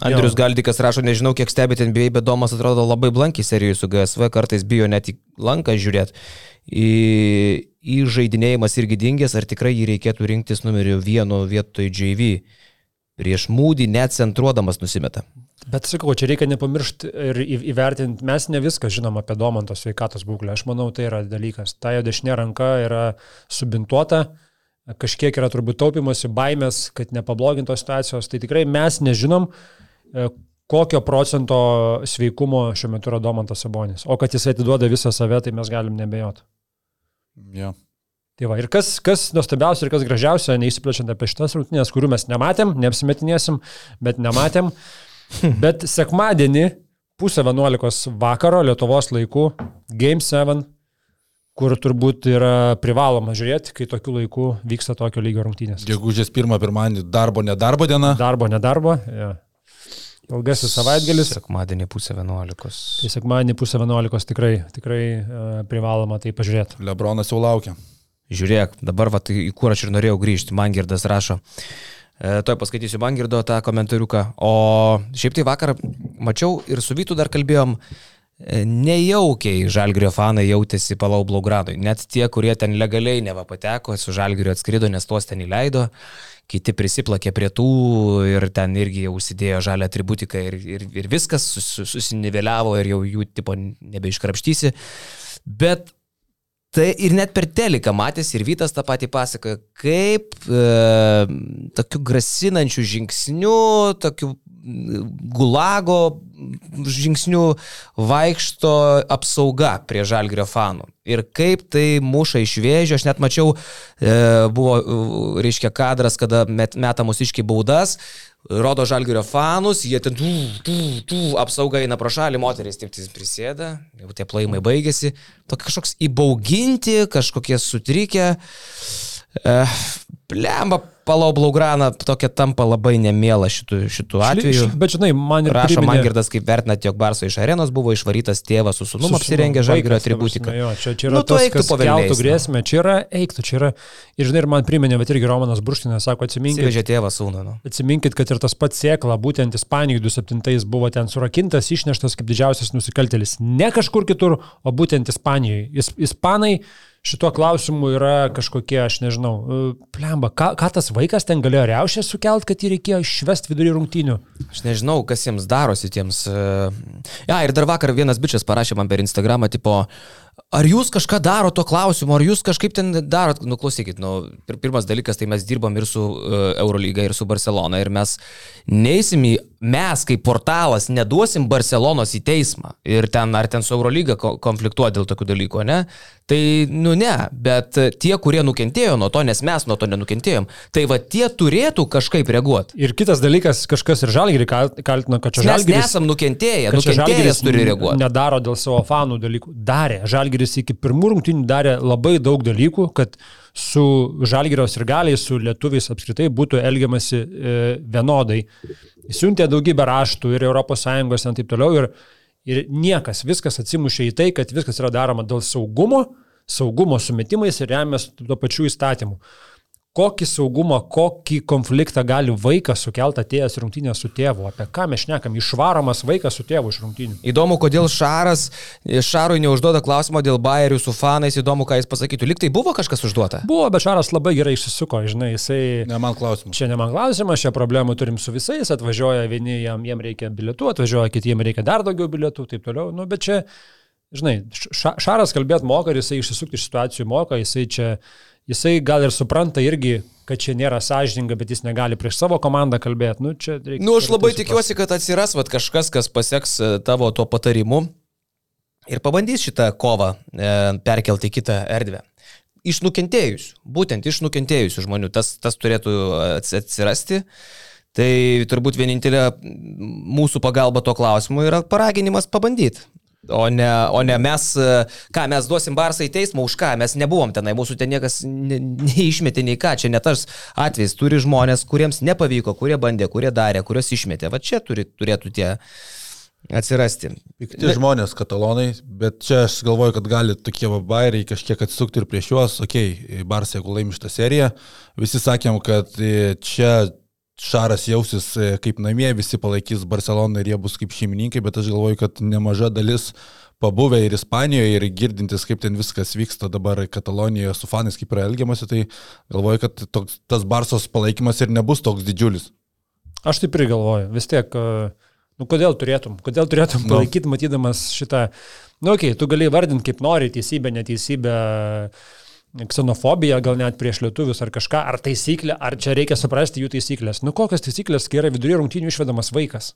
Andrius Galdikas rašo, nežinau, kiek stebite NBA, bet Domas atrodo labai blankiai serijoje su GSV, kartais bijo net į lanką žiūrėti. Į, į žaidinėjimas irgi dingęs, ar tikrai jį reikėtų rinktis numeriu vienu vietoj JV. Prieš mūdį net centruodamas nusimeta. Bet sakau, čia reikia nepamiršti ir įvertinti, mes ne viską žinom apie Domanto sveikatos būklę. Aš manau, tai yra dalykas. Ta jo dešinė ranka yra subintuota, kažkiek yra turbūt taupimosi, baimės, kad nepablogintos situacijos. Tai tikrai mes nežinom, E, kokio procento sveikumo šiuo metu yra Domantas Sabonis. O kad jis atiduoda visą save, tai mes galim nebejoti. Ja. Tai va, ir kas, kas nuostabiausia ir kas gražiausia, neįsiplečiant apie šitas rungtynės, kurių mes nematėm, neapsimetinėsim, bet nematėm. bet sekmadienį, pusę 11 vakaro, Lietuvos laikų, Game 7, kur turbūt yra privaloma žiūrėti, kai tokiu laiku vyksta tokio lygio rungtynės. Gegužės pirmą pirmadienį darbo, nedarbo diena. Darbo, nedarbo. Ja. Ilgasis savaitgalis. Sekmadienį pusę 11. Tai sekmadienį pusę 11 tikrai, tikrai uh, privaloma tai pažiūrėti. Lebronas jau laukia. Žiūrėk, dabar va, tai, į kur aš ir norėjau grįžti. Mangirdas rašo. E, Toj paskaitysiu Mangirdo tą komentariuką. O šiaip tai vakar mačiau ir su Vytu dar kalbėjom, e, nejaukiai Žalgirio fanai jautėsi Palau Blaugradui. Net tie, kurie ten legaliai neva pateko, su Žalgirio atskrido, nes tuos ten įleido kiti prisiplakė prie tų ir ten irgi užsidėjo žalę atributiką ir, ir, ir viskas sus, susiniveliavo ir jau jų tipo nebeiškrapštysi. Bet Tai ir net per teliką matėsi ir Vytas tą patį pasakoja, kaip e, tokiu grasinančiu žingsniu, tokiu gulago žingsnių vaikšto apsauga prie žalgrio fanų. Ir kaip tai muša iš vėžio, aš net mačiau, e, buvo, reiškia, kadras, kada met, metamus iški baudas, rodo žalgerio fanus, jie ten tų, tų, tų apsauga eina pro šalį, moteris taip prisėda, jau tie plaimai baigėsi, tokia kažkoks įbauginti, kažkokie sutrikę. Uh, Lemba Palau Blaugrana tokia tampa labai nemėla šitų, šitų atveju. Bet žinai, man ir rašo priminė... Mangirdas, kaip vertinat, jog Barso iš arenos buvo išvarytas tėvas su sunumu apsirengę žalgirio atributiką. Jo, čia, čia yra nu, tas, kas keltų grėsmę, čia yra eiktų, čia yra. Ir žinai, ir man priminė, bet irgi Romanas Burštinas sako, atsiminkit. Įvežė tėvą sūnų. Nu. Atsiminkit, kad ir tas pats sėkla, būtent Ispanijoje 27 buvo ten surakintas, išneštas kaip didžiausias nusikaltelis. Ne kažkur kitur, o būtent Ispanijoje. Is, Ispanai šituo klausimu yra kažkokie, aš nežinau, e, plemba, ką, ką tas vaikas ten galėjo riaušę sukelt, kad jį reikėjo išvesti vidury rungtynių. Aš nežinau, kas jiems darosi tiems. E, ja, ir dar vakar vienas bičias parašė man per Instagramą, tipo, Ar jūs kažką daro to klausimu, ar jūs kažkaip ten darot, nu klausykit, nu, pirmas dalykas, tai mes dirbam ir su uh, Eurolyga, ir su Barcelona, ir mes neįsim į, mes kaip portalas neduosim Barcelonos į teismą, ir ten, ar ten su Eurolyga konfliktuoti dėl tokių dalykų, ne? Tai, nu ne, bet tie, kurie nukentėjo nuo to, nes mes nuo to nenukentėjom, tai va tie turėtų kažkaip reaguoti. Ir kitas dalykas, kažkas ir Žalgirį kaltino, kad čia Žalgiris... Mes nesam nukentėję, nukentėjęs turi reaguoti. Nedaro dėl savo fanų dalykų. Darė. Žalgiris iki pirmų rungtynių darė labai daug dalykų, kad su Žalgirios ir galiai, su lietuviais apskritai būtų elgiamasi e, vienodai. Siuntė daugybę raštų ir ES ir taip toliau. Ir, ir niekas, viskas atsimušė į tai, kad viskas yra daroma dėl saugumo, saugumo sumetimais ir remiasi tuo pačiu įstatymu kokį saugumą, kokį konfliktą gali vaikas sukelti atėjęs rungtynės su tėvu. Apie ką mes šnekam? Išvaromas vaikas su tėvu iš rungtynių. Įdomu, kodėl Šaras, Šarui neužduoda klausimo dėl bairių su fanais, įdomu, ką jis pasakytų. Liktai buvo kažkas užduota? Buvo, bet Šaras labai gerai išsisuko, žinai, jisai... Ne man klausimas. Čia ne man klausimas, šią problemą turim su visais, atvažiuoja vieni, jam, jam reikia bilietų, atvažiuoja kitiems reikia dar daugiau bilietų, taip toliau. Nu, bet čia, žinai, ša, Šaras kalbėt moka, jisai išsisukti iš situacijų moka, jisai čia jisai gal ir supranta irgi, kad čia nėra sąžininga, bet jis negali prieš savo komandą kalbėti. Nu, čia reikia, nu, aš labai tikiuosi, kad atsiras vat, kažkas, kas pasieks e, tavo tuo patarimu ir pabandys šitą kovą e, perkelti į kitą erdvę. Iš nukentėjusių, būtent iš nukentėjusių žmonių, tas, tas turėtų atsirasti. Tai turbūt vienintelė mūsų pagalba tuo klausimu yra paraginimas pabandyti. O ne, o ne mes, ką mes duosim Barsą į teismą, už ką? Mes nebuvom tenai, mūsų ten niekas ne, neišmetė nei ką, čia ne tas atvejs, turi žmonės, kuriems nepavyko, kurie bandė, kurie darė, kuriuos išmetė, va čia turi, turėtų tie atsirasti. Pikti ne... žmonės, katalonai, bet čia aš galvoju, kad gali tokie vabairiai kažkiek atsisukti ir prieš juos, okei, okay, Barsai, jeigu laimi šitą seriją, visi sakėm, kad čia Šaras jausis e, kaip namie, visi palaikys Barceloną ir jie bus kaip šeimininkai, bet aš galvoju, kad nemaža dalis pabuvę ir Ispanijoje ir girdintis, kaip ten viskas vyksta dabar Katalonijoje su fanais, kaip yra elgiamasi, tai galvoju, kad toks, tas Barsos palaikymas ir nebus toks didžiulis. Aš taip ir galvoju, vis tiek, e, nu kodėl turėtum, kodėl turėtum nu. palaikyti, matydamas šitą, nu okei, okay, tu gali vardinti kaip nori, teisybę, neteisybę ksenofobija gal net prieš lietuvius ar kažką, ar taisyklė, ar čia reikia suprasti jų taisyklės. Nu kokias taisyklės, kai yra viduryje rungtynių išvedamas vaikas?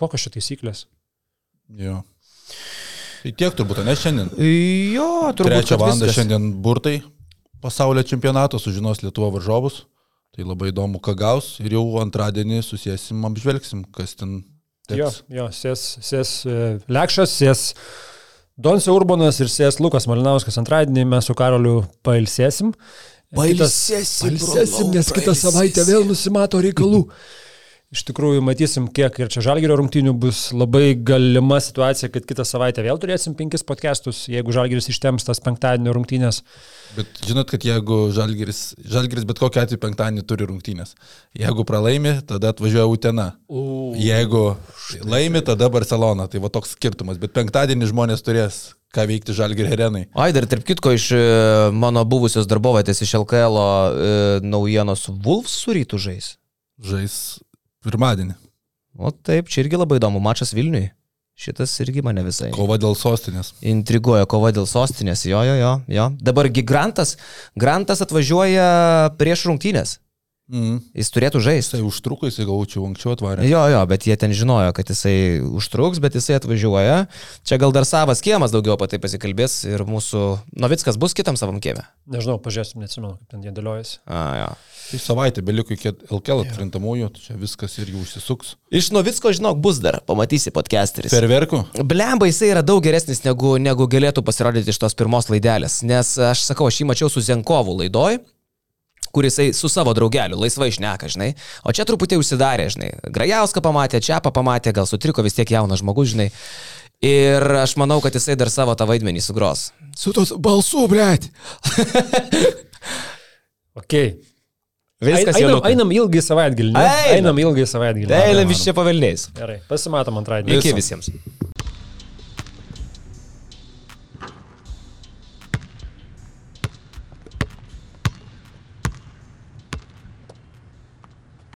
Kokios čia taisyklės? Jo. Tai tiek turbūt, ne šiandien. Jo, turbūt. Trečią valandą šiandien burtai pasaulio čempionato sužinos Lietuvo varžovus. Tai labai įdomu, ką gaus ir jau antradienį susėsim, apžvelgsim, kas ten. Teks. Jo, jo, sės, sės e, lekšas, sės Donsi Urbanas ir Sės Lukas Malinauskas antradienį mes su Karoliu pailsėsim. Pailsėsim, pailsėsim nes kitą savaitę vėl nusimato reikalų. Iš tikrųjų, matysim, kiek ir čia Žalgirio rungtynių bus labai galima situacija, kad kitą savaitę vėl turėsim penkis podcastus, jeigu Žalgiris ištems tas penktadienio rungtynės. Bet žinot, kad jeigu Žalgiris, Žalgiris bet kokiu atveju penktadienį turi rungtynės. Jeigu pralaimi, tada atvažiuoja Utena. Uh, jeigu laimi, tada Barcelona. Tai va toks skirtumas. Bet penktadienį žmonės turės ką veikti Žalgirio arenai. Ai, dar tarp kitko iš e, mano buvusios darbovietės iš LKL e, naujienos Wolfs su rytų žais. Žais Pirmadienį. O taip, čia irgi labai įdomu, mačas Vilniui. Šitas irgi mane visai. Kova dėl sostinės. Intriguoja kova dėl sostinės, jo, jo, jo. jo. Dabargi Grantas, Grantas atvažiuoja prieš rungtynės. Mm. Jis turėtų žaisti. Jisai užtruko, jisai gaučiau anksčiau atvarė. Jo, jo, bet jie ten žinojo, kad jisai užtruks, bet jisai atvažiuoja. Čia gal dar savas kiemas daugiau apie tai pasikalbės ir mūsų Novickas bus kitam savam kiemė. Nežinau, pažiūrėsim, neatsimenu, kaip ten jie dėliojasi. A, jo. Tai savaitė beliko iki LKL atkrintamųjų, čia viskas irgi užsisuks. Iš Novicko, žinok, bus dar, pamatysi podcasteris. Ferverkų? Blemba, jisai yra daug geresnis negu, negu galėtų pasirodyti iš tos pirmos laidelės, nes aš sakau, aš jį mačiau su Zenkovu laidoj kuris su savo draugeliu laisvai išneka, žinai. O čia truputį užsidarė, žinai. Grajauską pamatė, Čiapą pamatė, gal sutriko vis tiek jaunas žmogus, žinai. Ir aš manau, kad jisai dar savo tą vaidmenį sugros. Su tos balsu, blėt. ok. Viskas einam, jau. Einam ilgai savaitgalį. Einam. ilgai savaitgalį. Einam iš čia pavelniais. Gerai, pasimatom antradienį. Iki visiems.